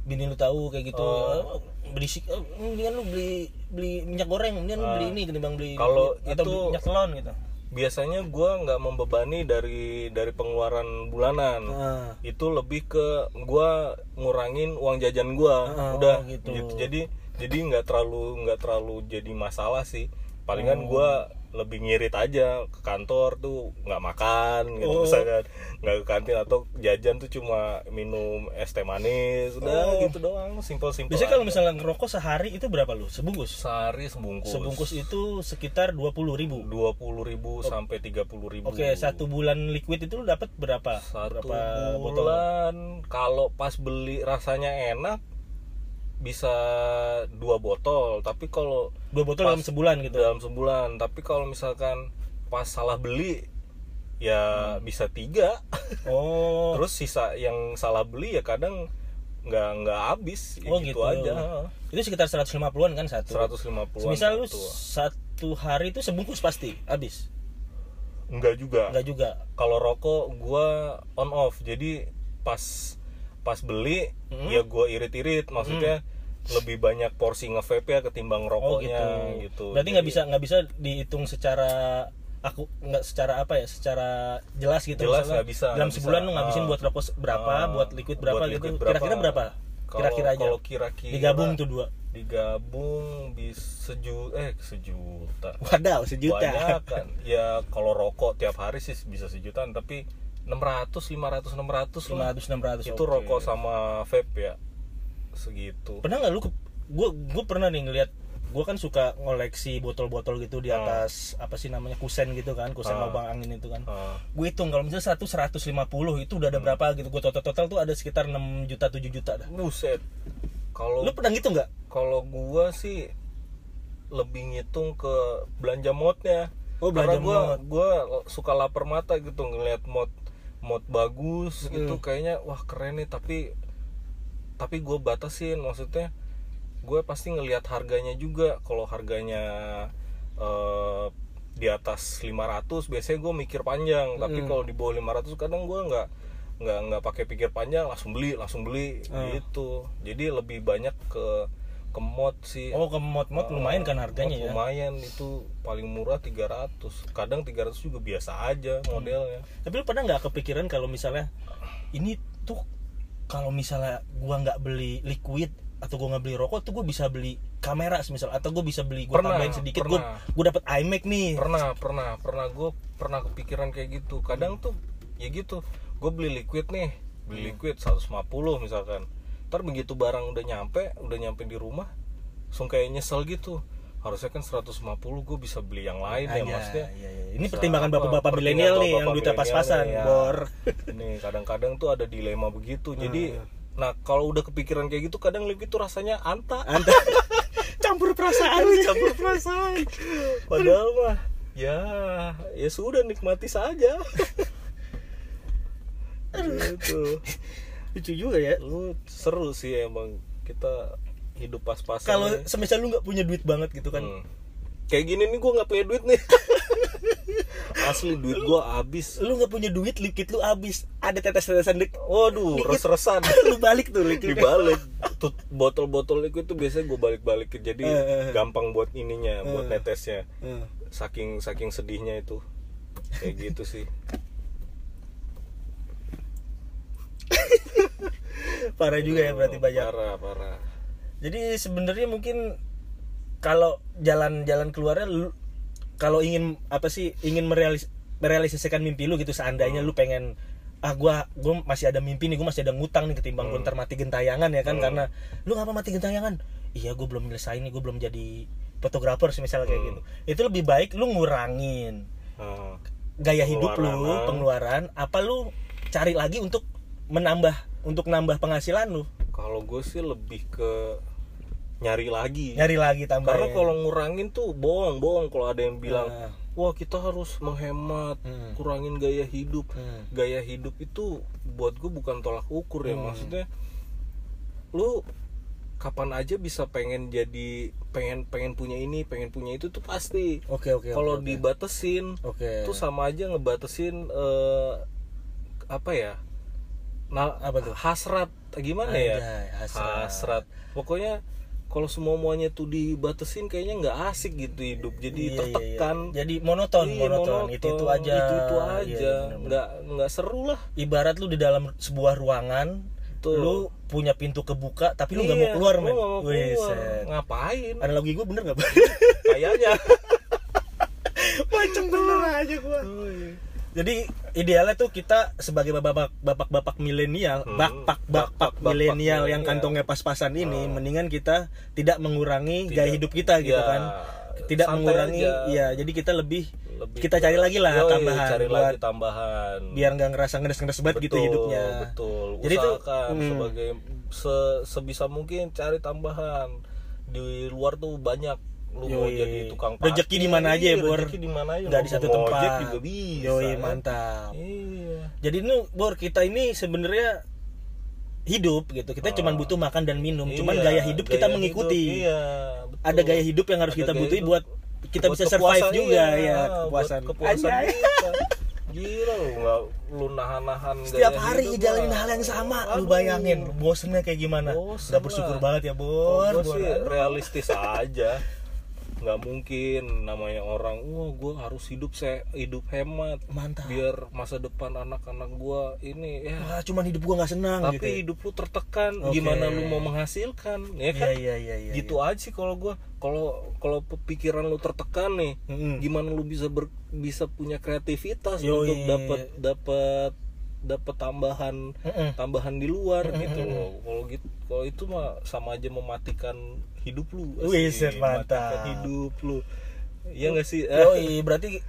Speaker 1: bini lu tahu kayak gitu
Speaker 2: Oh.
Speaker 1: oh, berisik oh, mendingan lu beli beli minyak goreng mendingan lu
Speaker 2: Ah.
Speaker 1: beli ini ketimbang beli
Speaker 2: Kalau itu-
Speaker 1: minyak telon gitu
Speaker 2: biasanya gua nggak membebani dari dari pengeluaran bulanan
Speaker 1: Ah.
Speaker 2: itu lebih ke gua ngurangin uang jajan gua
Speaker 1: Ah,
Speaker 2: udah
Speaker 1: oh, gitu.
Speaker 2: gitu. jadi jadi nggak terlalu nggak terlalu jadi masalah sih palingan gua lebih ngirit aja ke kantor tuh nggak makan gitu.
Speaker 1: Oh.
Speaker 2: misalkan nggak ke kantin atau jajan tuh cuma minum es teh manis. Udah
Speaker 1: Oh.
Speaker 2: gitu doang simpel simpel
Speaker 1: biasanya kalau misalnya ngerokok sehari itu berapa lu? Sebungkus?
Speaker 2: Sehari sebungkus.
Speaker 1: Sebungkus itu sekitar dua puluh ribu.
Speaker 2: Dua puluh ribu sampai tiga puluh ribu.
Speaker 1: Oke satu bulan liquid itu lu dapat berapa?
Speaker 2: Satu
Speaker 1: berapa
Speaker 2: bulan. Kalau pas beli rasanya enak bisa dua botol tapi kalau
Speaker 1: dua botol
Speaker 2: Pas-
Speaker 1: dalam sebulan gitu?
Speaker 2: dalam sebulan. Tapi kalau misalkan pas salah beli ya bisa tiga.
Speaker 1: Hmm. oh.
Speaker 2: Terus sisa yang salah beli ya kadang nggak nggak habis. Ya
Speaker 1: Oh,
Speaker 2: gitu,
Speaker 1: gitu.
Speaker 2: aja.
Speaker 1: Itu sekitar 150-an kan satu?
Speaker 2: 150
Speaker 1: Misal lu satu hari itu sebungkus pasti habis.
Speaker 2: enggak juga.
Speaker 1: Enggak juga.
Speaker 2: kalau rokok gua on off. Jadi pas pas beli
Speaker 1: Hmm.
Speaker 2: ya gua irit-irit maksudnya lebih banyak porsi nge-vape ya ketimbang
Speaker 1: Oh gitu.
Speaker 2: rokoknya gitu,
Speaker 1: Berarti nggak bisa nggak bisa dihitung secara aku nggak secara apa ya secara jelas gitu
Speaker 2: Jelas nggak bisa,
Speaker 1: dalam sebulan
Speaker 2: bisa.
Speaker 1: lu ngabisin buat rokok berapa
Speaker 2: Ah,
Speaker 1: buat liquid berapa
Speaker 2: buat
Speaker 1: gitu.
Speaker 2: liquid
Speaker 1: kira-kira berapa.
Speaker 2: Kalau-
Speaker 1: kira-kira aja.
Speaker 2: kalau kira-kira
Speaker 1: digabung tuh dua.
Speaker 2: Digabung bisa seju eh sejuta.
Speaker 1: Wadaw sejuta.
Speaker 2: Banyak kan. Ya kalau rokok tiap hari sih bisa sejutaan tapi 600 500 600 lah.
Speaker 1: 500 600
Speaker 2: itu
Speaker 1: oke.
Speaker 2: rokok sama vape ya segitu
Speaker 1: pernah nggak lu gue gue pernah nih ngeliat gue kan suka ngoleksi botol-botol gitu di
Speaker 2: Ah.
Speaker 1: atas apa sih namanya kusen gitu kan kusen
Speaker 2: Ah.
Speaker 1: lubang angin itu kan
Speaker 2: Ah,
Speaker 1: gue hitung kalau misalnya satu 150 itu udah ada berapa gitu gue total total tuh ada sekitar 6 juta 7 juta dah
Speaker 2: buset kalau
Speaker 1: lu pernah gitu nggak
Speaker 2: kalau gua sih lebih ngitung ke belanja modnya
Speaker 1: Oh, belanja
Speaker 2: karena gua
Speaker 1: mod.
Speaker 2: gua suka lapar mata gitu ngeliat mod mod bagus gitu kayaknya wah keren nih tapi tapi gue batasin maksudnya gue pasti ngelihat harganya juga. Kalau harganya eh, di atas 500 biasanya gue mikir panjang. Tapi kalau di bawah 500 kadang gue nggak nggak nggak pakai pikir panjang langsung beli langsung beli gitu. Jadi lebih banyak ke ke mod sih.
Speaker 1: Oh ke mod-mod lumayan kan harganya
Speaker 2: Mod
Speaker 1: ya?
Speaker 2: lumayan itu paling murah 300 kadang 300 juga biasa aja modelnya.
Speaker 1: Tapi lu pernah nggak kepikiran kalau misalnya ini tuh kalau misalnya gua nggak beli liquid atau gua nggak beli rokok tuh gua bisa beli kamera misal atau gua bisa beli gua
Speaker 2: Pernah,
Speaker 1: tambahin sedikit gua
Speaker 2: pernah.
Speaker 1: gua dapet iMac nih.
Speaker 2: Pernah pernah pernah. Gue pernah kepikiran kayak gitu. Kadang tuh ya gitu. Gue beli liquid nih beli liquid 150 misalkan ntar begitu barang udah nyampe udah nyampe di rumah langsung kayak nyesel gitu. Harusnya kan 150 gue bisa beli yang lain
Speaker 1: Ah,
Speaker 2: ya
Speaker 1: iya,
Speaker 2: maksudnya.
Speaker 1: iya, iya. Ini
Speaker 2: bisa
Speaker 1: pertimbangan
Speaker 2: apa,
Speaker 1: bapak-bapak milenial nih yang duitnya pas-pasan,
Speaker 2: ya.
Speaker 1: Bor.
Speaker 2: ini kadang-kadang tuh ada dilema begitu. Jadi
Speaker 1: iya.
Speaker 2: nah kalau udah kepikiran kayak gitu kadang liquid tuh rasanya anta.
Speaker 1: Anda campur perasaan.
Speaker 2: Campur perasaan. Padahal mah ya ya sudah nikmati saja. Gitu
Speaker 1: lucu juga ya.
Speaker 2: Lu seru sih emang kita hidup pas-pasan
Speaker 1: kalau
Speaker 2: nih.
Speaker 1: semisal lu nggak punya duit banget gitu kan.
Speaker 2: Hmm. kayak gini nih gue nggak punya duit nih. Asli duit gue habis.
Speaker 1: Lu nggak punya duit liquid lu habis. Ada tetes-tetesan dek
Speaker 2: waduh res-resan.
Speaker 1: Lu balik tuh liquid
Speaker 2: dibalik. Tuh botol-botol liquid itu biasanya gue balik-balikin. Jadi
Speaker 1: eh, eh.
Speaker 2: gampang buat ininya buat
Speaker 1: Eh.
Speaker 2: netesnya
Speaker 1: Eh.
Speaker 2: saking saking sedihnya itu. Kayak gitu sih
Speaker 1: parah juga ya berarti banyak.
Speaker 2: Parah parah.
Speaker 1: Jadi sebenarnya mungkin kalau jalan-jalan keluarnya lu kalau ingin apa sih ingin merealis merealisasikan mimpi lu gitu seandainya lu pengen ah gua gua masih ada mimpi nih gua masih ada ngutang nih ketimbang gua ntar mati gentayangan ya kan karena lu ngapa mati gentayangan? Iya gua belum nyelesain nih gua belum jadi fotografer sih misalnya kayak gitu. Itu lebih baik lu ngurangin
Speaker 2: Hmm.
Speaker 1: gaya hidup lu
Speaker 2: Pengeluaran.
Speaker 1: pengeluaran apa lu cari lagi untuk menambah untuk nambah penghasilan lu
Speaker 2: kalau gue sih lebih ke nyari lagi
Speaker 1: nyari lagi tambah
Speaker 2: karena kalau ngurangin tuh bohong bohong kalau ada yang bilang
Speaker 1: Nah.
Speaker 2: wah kita harus menghemat
Speaker 1: Hmm.
Speaker 2: kurangin gaya hidup
Speaker 1: Hmm.
Speaker 2: gaya hidup itu buat gue bukan tolak ukur ya
Speaker 1: Hmm.
Speaker 2: maksudnya lu kapan aja bisa pengen jadi pengen pengen punya ini pengen punya itu tuh pasti
Speaker 1: oke oke
Speaker 2: kalau
Speaker 1: oke, oke.
Speaker 2: dibatesin
Speaker 1: Oke.
Speaker 2: tuh sama aja ngebatesin eh, apa ya nah
Speaker 1: Apa tuh?
Speaker 2: hasrat gimana ya
Speaker 1: Anjay, hasrat.
Speaker 2: pokoknya kalau semua muanya tuh dibatesin kayaknya nggak asik gitu hidup jadi
Speaker 1: Iya, iya,
Speaker 2: tertekan
Speaker 1: iya. Jadi monoton,
Speaker 2: Iya,
Speaker 1: monoton. Itu itu aja.
Speaker 2: itu itu
Speaker 1: Iya,
Speaker 2: aja
Speaker 1: iya,
Speaker 2: nggak nggak seru lah
Speaker 1: Ibarat lu di dalam sebuah ruangan,
Speaker 2: Betul.
Speaker 1: lu punya pintu kebuka tapi lu nggak mau
Speaker 2: Iya,
Speaker 1: keluar,
Speaker 2: lu
Speaker 1: men.
Speaker 2: nggak mau keluar. ngapain
Speaker 1: Analogi gue bener gak?
Speaker 2: kayaknya
Speaker 1: Macam bener aja gua. Jadi idealnya tuh kita sebagai bapak bapak bapak milenial,
Speaker 2: Hmm,
Speaker 1: bapak bapak
Speaker 2: bapak-bapak
Speaker 1: milenial yang kantongnya pas-pasan ini,
Speaker 2: Hmm.
Speaker 1: mendingan kita tidak mengurangi
Speaker 2: Tidak.
Speaker 1: gaya hidup kita gitu
Speaker 2: Ya,
Speaker 1: kan. Tidak
Speaker 2: santai
Speaker 1: mengurangi,
Speaker 2: aja.
Speaker 1: ya jadi kita lebih,
Speaker 2: Lebih
Speaker 1: kita cari lagi lah
Speaker 2: Yoi,
Speaker 1: tambahan
Speaker 2: cari
Speaker 1: buat
Speaker 2: lagi tambahan
Speaker 1: biar nggak ngerasa ngedes-ngedes banget gitu hidupnya.
Speaker 2: betul
Speaker 1: Jadi
Speaker 2: usahakan
Speaker 1: hmm.
Speaker 2: sebagai se- sebisa mungkin cari tambahan di luar tuh banyak lu mau
Speaker 1: Yoi.
Speaker 2: jadi tukang
Speaker 1: Rezeki
Speaker 2: parkir,
Speaker 1: di mana aja ya, Bor.
Speaker 2: rezeki di mana aja
Speaker 1: Nggak di
Speaker 2: Mau
Speaker 1: satu tempat.
Speaker 2: juga bisa
Speaker 1: Yoi, mantap.
Speaker 2: iya
Speaker 1: Jadi ini Bor kita ini sebenarnya hidup gitu. Kita cuma butuh makan dan minum. Cuman
Speaker 2: Iya,
Speaker 1: gaya hidup kita
Speaker 2: gaya
Speaker 1: mengikuti.
Speaker 2: hidup, iya, betul.
Speaker 1: Ada gaya hidup yang harus
Speaker 2: Ada
Speaker 1: kita butuhi
Speaker 2: hidup.
Speaker 1: buat kita
Speaker 2: Buat
Speaker 1: bisa survive juga
Speaker 2: iya,
Speaker 1: ya kepuasan.
Speaker 2: kepuasan kita. Gila lu nggak lu nahan-nahan
Speaker 1: Setiap
Speaker 2: gaya
Speaker 1: hari
Speaker 2: hidup
Speaker 1: ngejalanin
Speaker 2: lah.
Speaker 1: hal yang sama, lu
Speaker 2: Aduh.
Speaker 1: bayangin bosennya kayak gimana.
Speaker 2: Bosen
Speaker 1: Gak bersyukur
Speaker 2: lah.
Speaker 1: banget ya, Bor.
Speaker 2: gue
Speaker 1: Bor.
Speaker 2: sih realistis aja nggak mungkin namanya orang wah gue harus hidup saya hidup hemat
Speaker 1: Mantap.
Speaker 2: biar masa depan anak-anak gue ini ya
Speaker 1: Wah, cuman hidup gua nggak senang
Speaker 2: tapi
Speaker 1: gitu. ya.
Speaker 2: hidup lu tertekan
Speaker 1: Oke.
Speaker 2: gimana lu mau menghasilkan ya kan
Speaker 1: iya iya iya.
Speaker 2: gitu aja sih kalau gue kalau kalau pikiran lu tertekan nih
Speaker 1: Mm-mm.
Speaker 2: gimana lu bisa ber, bisa punya kreativitas
Speaker 1: Yoi.
Speaker 2: untuk dapat dapat dapat tambahan
Speaker 1: Mm-mm.
Speaker 2: tambahan di luar gitu loh kalau gitu kalau itu mah sama aja mematikan hidup lu
Speaker 1: Wih,
Speaker 2: asik.
Speaker 1: set, mantap.
Speaker 2: Hidup lu Iya gak sih?
Speaker 1: Yoi, berarti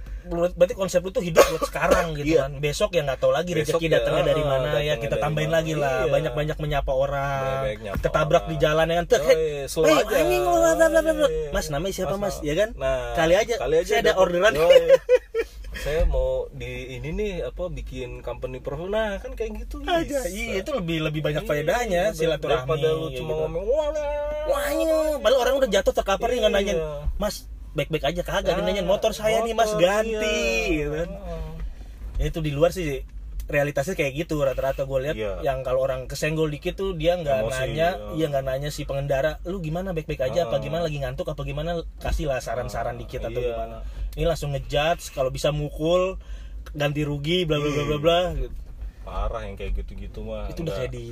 Speaker 1: berarti konsep lu tuh hidup buat sekarang gitu
Speaker 2: Iya.
Speaker 1: kan. Besok ya nggak tahu lagi
Speaker 2: Besok
Speaker 1: rezeki
Speaker 2: ya,
Speaker 1: datangnya dari
Speaker 2: ah,
Speaker 1: mana ya
Speaker 2: datangnya
Speaker 1: kita
Speaker 2: dari
Speaker 1: tambahin
Speaker 2: mana.
Speaker 1: lagi lah.
Speaker 2: Iya.
Speaker 1: Banyak-banyak menyapa orang.
Speaker 2: Nyapa
Speaker 1: Ketabrak
Speaker 2: orang.
Speaker 1: di jalan ya kan.
Speaker 2: Yoi, slow
Speaker 1: "Hey,
Speaker 2: aja.
Speaker 1: anjing lu, bla, bla, bla, bla."
Speaker 2: Yoi.
Speaker 1: Mas namanya siapa Mas? Ya kan?
Speaker 2: Nah,
Speaker 1: Kali aja. Saya ada orderan.
Speaker 2: Yoi. saya mau di ini nih apa bikin company profile nah kan kayak gitu
Speaker 1: Aja, iya itu lebih lebih banyak
Speaker 2: Iya,
Speaker 1: faedahnya silaturahmi.
Speaker 2: daripada lu cuma
Speaker 1: gitu.
Speaker 2: ngomong wah lah."
Speaker 1: Wah, padahal orang udah jatuh terkapar nih nggak
Speaker 2: Iya.
Speaker 1: nanyain, Mas baik-baik aja kagak dia
Speaker 2: Ah,
Speaker 1: nanyain motor saya nih mas ganti
Speaker 2: iya.
Speaker 1: gitu kan ya itu di luar sih realitasnya kayak gitu rata-rata gue lihat
Speaker 2: Iya.
Speaker 1: yang kalau orang kesenggol dikit tuh dia nggak nanya
Speaker 2: iya.
Speaker 1: iya nggak nanya si pengendara lu gimana baik-baik aja apa
Speaker 2: Ah.
Speaker 1: gimana lagi ngantuk apa gimana kasih lah saran-saran dikit atau
Speaker 2: iya.
Speaker 1: gimana ini langsung ngejudge kalau bisa mukul ganti rugi bla bla bla bla
Speaker 2: Iya.
Speaker 1: bla gitu.
Speaker 2: parah yang kayak gitu-gitu mah
Speaker 1: itu udah kayak di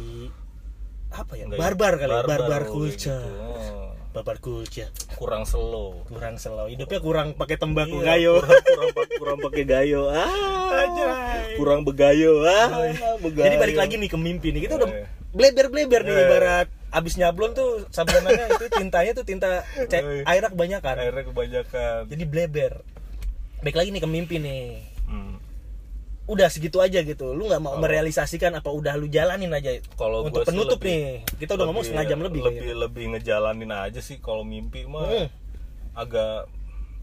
Speaker 1: apa ya barbar kali ya, barbar,
Speaker 2: barbar
Speaker 1: culture
Speaker 2: gitu. Oh,
Speaker 1: barbar culture
Speaker 2: kurang slow
Speaker 1: kurang slow hidupnya kurang pakai tembakau
Speaker 2: Iya,
Speaker 1: gayo
Speaker 2: kurang kurang, pa- kurang pakai gayo ah
Speaker 1: Anjay.
Speaker 2: kurang begayo ah begayo.
Speaker 1: Jadi balik lagi nih ke mimpi nih. Kita udah
Speaker 2: Eh.
Speaker 1: bleber-bleber nih
Speaker 2: Eh.
Speaker 1: ibarat abis nyablon tuh sablonannya itu tintanya tuh tinta cek airnya kebanyakan.
Speaker 2: akhirnya kebanyakan
Speaker 1: Jadi bleber. Balik lagi nih ke mimpi nih.
Speaker 2: Hmm.
Speaker 1: Udah segitu aja gitu. Lu nggak mau merealisasikan apa udah lu jalanin aja.
Speaker 2: Kalau
Speaker 1: untuk penutup
Speaker 2: lebih-
Speaker 1: nih. Kita udah ngomong setengah jam lebih.
Speaker 2: lebih
Speaker 1: kayaknya.
Speaker 2: lebih ngejalanin aja sih kalau mimpi mah
Speaker 1: Hmm.
Speaker 2: agak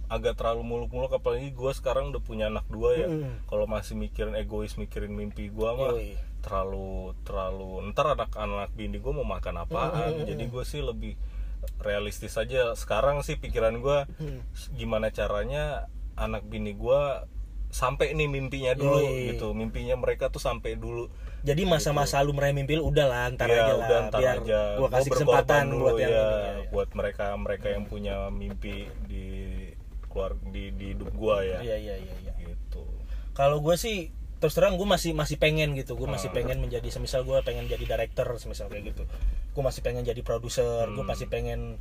Speaker 2: agak terlalu muluk-muluk apalagi gue sekarang udah punya anak dua ya
Speaker 1: Hmm.
Speaker 2: kalau masih mikirin egois mikirin mimpi gue mah
Speaker 1: Yoi.
Speaker 2: terlalu terlalu ntar anak-anak bini gue mau makan apaan
Speaker 1: Hmm,
Speaker 2: jadi gue sih lebih realistis aja sekarang sih pikiran gue
Speaker 1: Hmm.
Speaker 2: gimana caranya anak bini gue sampai nih mimpinya dulu
Speaker 1: Yoi.
Speaker 2: gitu mimpinya mereka tuh sampai dulu
Speaker 1: Jadi masa-masa lu meraih mimpi lu udah lah, ntar
Speaker 2: Iya,
Speaker 1: aja
Speaker 2: udah
Speaker 1: lah.
Speaker 2: ntar
Speaker 1: biar
Speaker 2: aja.
Speaker 1: gua kasih
Speaker 2: berkorban
Speaker 1: kesempatan
Speaker 2: dulu
Speaker 1: buat yang
Speaker 2: ya,
Speaker 1: ini. ya, ya.
Speaker 2: buat mereka mereka yang punya mimpi di keluar di, di hidup gua ya.
Speaker 1: Iya iya iya. iya.
Speaker 2: Gitu.
Speaker 1: kalau gue sih terus terang gue masih masih pengen gitu gue masih
Speaker 2: Hmm.
Speaker 1: pengen menjadi semisal gue pengen jadi director semisal kayak gitu gue masih pengen jadi produser gue
Speaker 2: Hmm.
Speaker 1: masih pengen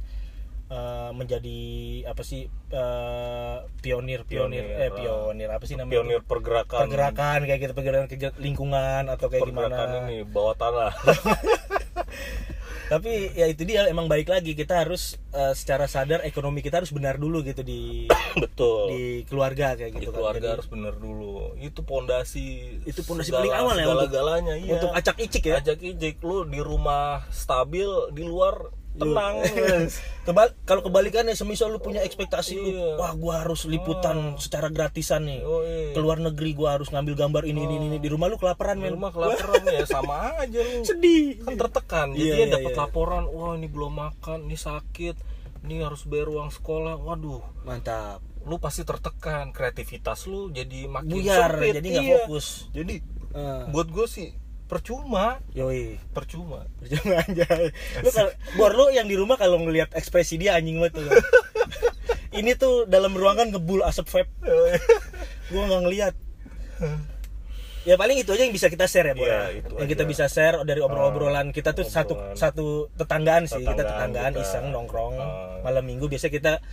Speaker 1: eh, menjadi apa sih eh, pionir pionir
Speaker 2: Pionir,
Speaker 1: eh pionir apa sih namanya
Speaker 2: Pionir pergerakan
Speaker 1: pergerakan kayak gitu pergerakan kegiatan lingkungan atau kayak
Speaker 2: pergerakan
Speaker 1: gimana
Speaker 2: ini bawah tanah.
Speaker 1: tapi ya itu dia emang baik lagi kita harus eh, secara sadar ekonomi kita harus benar dulu gitu di
Speaker 2: Betul.
Speaker 1: di keluarga kayak
Speaker 2: Di
Speaker 1: gitu kan.
Speaker 2: keluarga
Speaker 1: Jadi,
Speaker 2: harus bener dulu. Itu pondasi
Speaker 1: Itu pondasi
Speaker 2: segala-
Speaker 1: paling awal ya untuk-
Speaker 2: segala-galanya iya.
Speaker 1: untuk acak icik ya
Speaker 2: Ajak ijik lu di rumah stabil, di luar tenang.
Speaker 1: Kebal kalau kebalikannya semisal lu punya ekspektasi lu,
Speaker 2: Iya.
Speaker 1: wah gua harus liputan secara gratisan nih.
Speaker 2: Yoi.
Speaker 1: Keluar negeri gua harus ngambil gambar ini ini ini di rumah lu kelaparan
Speaker 2: Di
Speaker 1: men.
Speaker 2: rumah kelaparan ya sama aja lu.
Speaker 1: Sedih.
Speaker 2: kan tertekan
Speaker 1: Iya,
Speaker 2: jadi
Speaker 1: iya,
Speaker 2: dapat
Speaker 1: iya.
Speaker 2: laporan wah ini belum makan ini sakit ini harus bayar uang sekolah waduh
Speaker 1: Mantap.
Speaker 2: lu pasti tertekan kreativitas lu jadi makin
Speaker 1: Buyar
Speaker 2: sempit
Speaker 1: jadi nggak
Speaker 2: iya.
Speaker 1: fokus.
Speaker 2: jadi
Speaker 1: Eh,
Speaker 2: buat gue sih percuma
Speaker 1: yoi.
Speaker 2: percuma
Speaker 1: Percuma aja. Lu kalau bor lu yang di rumah kalau ngelihat ekspresi dia anjing banget tuh. ini tuh dalam ruangan ngebul asap vape. gua nggak ngelihat. Ya paling itu aja yang bisa kita share ya, Bor. Ya.
Speaker 2: itu
Speaker 1: yang kita
Speaker 2: aja.
Speaker 1: bisa share dari obrolan-obrolan kita tuh satu
Speaker 2: obrolan.
Speaker 1: satu tetanggaan sih, kita
Speaker 2: Tetanggaan
Speaker 1: tetanggaan
Speaker 2: kita.
Speaker 1: iseng nongkrong
Speaker 2: Ah.
Speaker 1: malam Minggu biasa kita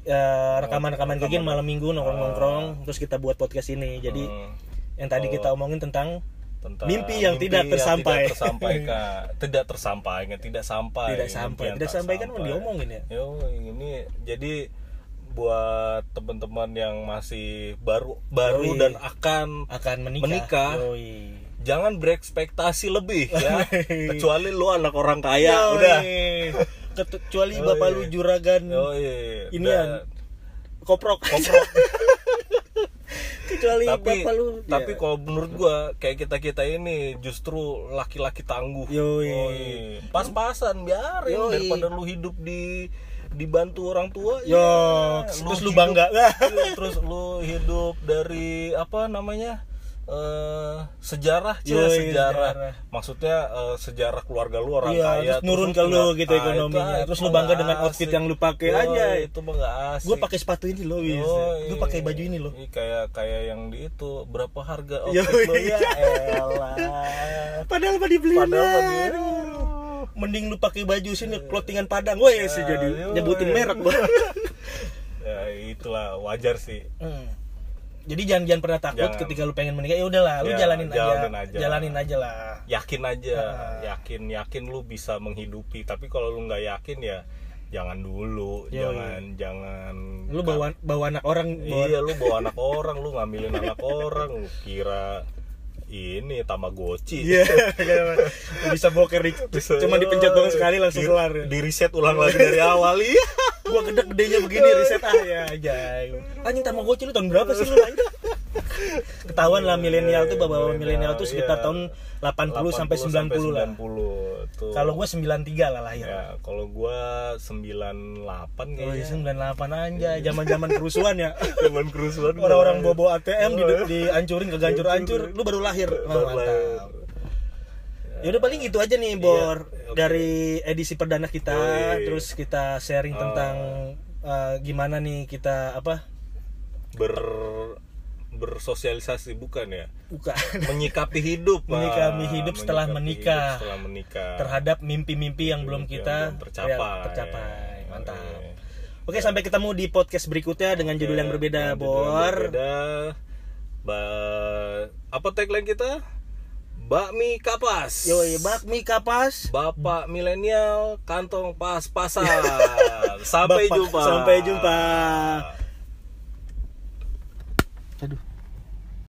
Speaker 1: eh, rekaman-rekaman kayak gini malam Minggu nongkrong-nongkrong terus kita buat podcast ini. Jadi
Speaker 2: Hmm,
Speaker 1: yang tadi
Speaker 2: Oh.
Speaker 1: kita omongin tentang
Speaker 2: tentang
Speaker 1: Mimpi yang tidak tersampai.
Speaker 2: tidak tersampaikan tidak tersampaikan tidak sampai
Speaker 1: tidak sampai,
Speaker 2: Mimpi
Speaker 1: tidak
Speaker 2: tak
Speaker 1: sampai kan mau diomongin ya.
Speaker 2: Yo, ini jadi buat teman-teman yang masih baru baru
Speaker 1: Yoi.
Speaker 2: dan akan
Speaker 1: akan menikah.
Speaker 2: Menikah.
Speaker 1: Yoi.
Speaker 2: jangan berekspektasi lebih ya kecuali lu anak orang kaya
Speaker 1: Yoi.
Speaker 2: udah
Speaker 1: Kecuali
Speaker 2: Yoi.
Speaker 1: bapak lu juragan
Speaker 2: Yoi. Dan-
Speaker 1: koprok.
Speaker 2: koprok.
Speaker 1: Kecuali
Speaker 2: tapi
Speaker 1: bapak lu.
Speaker 2: tapi
Speaker 1: ya.
Speaker 2: kalau menurut gua kayak kita kita ini justru laki-laki tangguh
Speaker 1: Yoi.
Speaker 2: pas-pasan biarin
Speaker 1: Yoi.
Speaker 2: daripada lu hidup di dibantu orang tua
Speaker 1: Yo,
Speaker 2: ya.
Speaker 1: terus lu
Speaker 2: hidup-
Speaker 1: bangga.
Speaker 2: Iya, terus lu hidup dari apa namanya eh sejarah
Speaker 1: Yoi,
Speaker 2: sejarah.
Speaker 1: sejarah.
Speaker 2: maksudnya eh, sejarah keluarga lu orang
Speaker 1: Iya,
Speaker 2: kaya
Speaker 1: terus nurun ke lu gitu
Speaker 2: Ah,
Speaker 1: ekonominya.
Speaker 2: itu-
Speaker 1: Terus lu bangga dengan outfit
Speaker 2: asik.
Speaker 1: yang lu pakai aja.
Speaker 2: itu mah gak asik
Speaker 1: Gue pakai sepatu ini loh, wis.
Speaker 2: Yoi.
Speaker 1: Gue pakai baju ini loh.
Speaker 2: Kayak kayak yang di itu berapa harga
Speaker 1: Yoi.
Speaker 2: outfit lo ya elah
Speaker 1: Padahal mah dibeli.
Speaker 2: Padahal mah
Speaker 1: Mending lu pakai baju sini clothingan Padang. Woi, sih jadi nyebutin merek gua.
Speaker 2: ya itulah wajar sih
Speaker 1: Hmm. Jadi jangan jangan pernah takut
Speaker 2: Jangan.
Speaker 1: ketika lu pengen menikah. Ya udahlah, lu
Speaker 2: Ya,
Speaker 1: jalanin,
Speaker 2: jalanin
Speaker 1: aja.
Speaker 2: aja.
Speaker 1: Jalanin aja lah.
Speaker 2: yakin aja
Speaker 1: Ah.
Speaker 2: yakin yakin lu bisa menghidupi tapi kalau lu nggak yakin ya jangan dulu
Speaker 1: Yoi.
Speaker 2: jangan jangan
Speaker 1: Lu bawa bawa anak orang bawa
Speaker 2: iya lu bawa anak orang lu ngambilin anak orang lu kira ini tamagotchi
Speaker 1: Iya, bisa boker di,
Speaker 2: Bisa-
Speaker 1: cuma dipencet doang sekali langsung
Speaker 2: di,
Speaker 1: kelar.
Speaker 2: di reset ulang lagi dari awal iya
Speaker 1: Gua gede gedenya begini riset ah ya aja. Anjing Tamagotchi lu tahun berapa sih lu lahir? Ketahuan lah milenial tuh bawa
Speaker 2: Milenial,
Speaker 1: milenial tuh sekitar
Speaker 2: iya.
Speaker 1: tahun 80, sampai 90 lah.
Speaker 2: 90 tuh.
Speaker 1: Kalau gue 93 lah lahir.
Speaker 2: ya, kalau gua 98
Speaker 1: Oh,
Speaker 2: kayaknya.
Speaker 1: iya 98 aja, zaman-zaman kerusuhan ya.
Speaker 2: Zaman kerusuhan gua
Speaker 1: Orang-orang bobo ATM di dihancurin kegancur-hancur, lu baru lahir. Oh,
Speaker 2: Baru lahir.
Speaker 1: Ya udah paling gitu aja nih Bor
Speaker 2: Iya, oke.
Speaker 1: dari edisi perdana kita
Speaker 2: Yoi.
Speaker 1: terus kita sharing tentang eh, gimana nih kita apa
Speaker 2: ber bersosialisasi bukan ya
Speaker 1: bukan
Speaker 2: menyikapi hidup.
Speaker 1: Menyikapi hidup setelah
Speaker 2: Menyikapi
Speaker 1: menikah.
Speaker 2: hidup setelah menikah
Speaker 1: terhadap mimpi-mimpi yang belum
Speaker 2: Yang
Speaker 1: kita
Speaker 2: belum tercapai.
Speaker 1: tercapai. Mantap. Oke. Sampai ketemu di podcast berikutnya dengan judul yang berbeda,
Speaker 2: Dengan judul yang
Speaker 1: Bor.
Speaker 2: berbeda. Ba- apa tagline kita bakmi kapas
Speaker 1: Yoi, bakmi kapas.
Speaker 2: bapak milenial kantong pas-pasan sampai
Speaker 1: Bapak-
Speaker 2: jumpa
Speaker 1: Sampai jumpa. Aduh.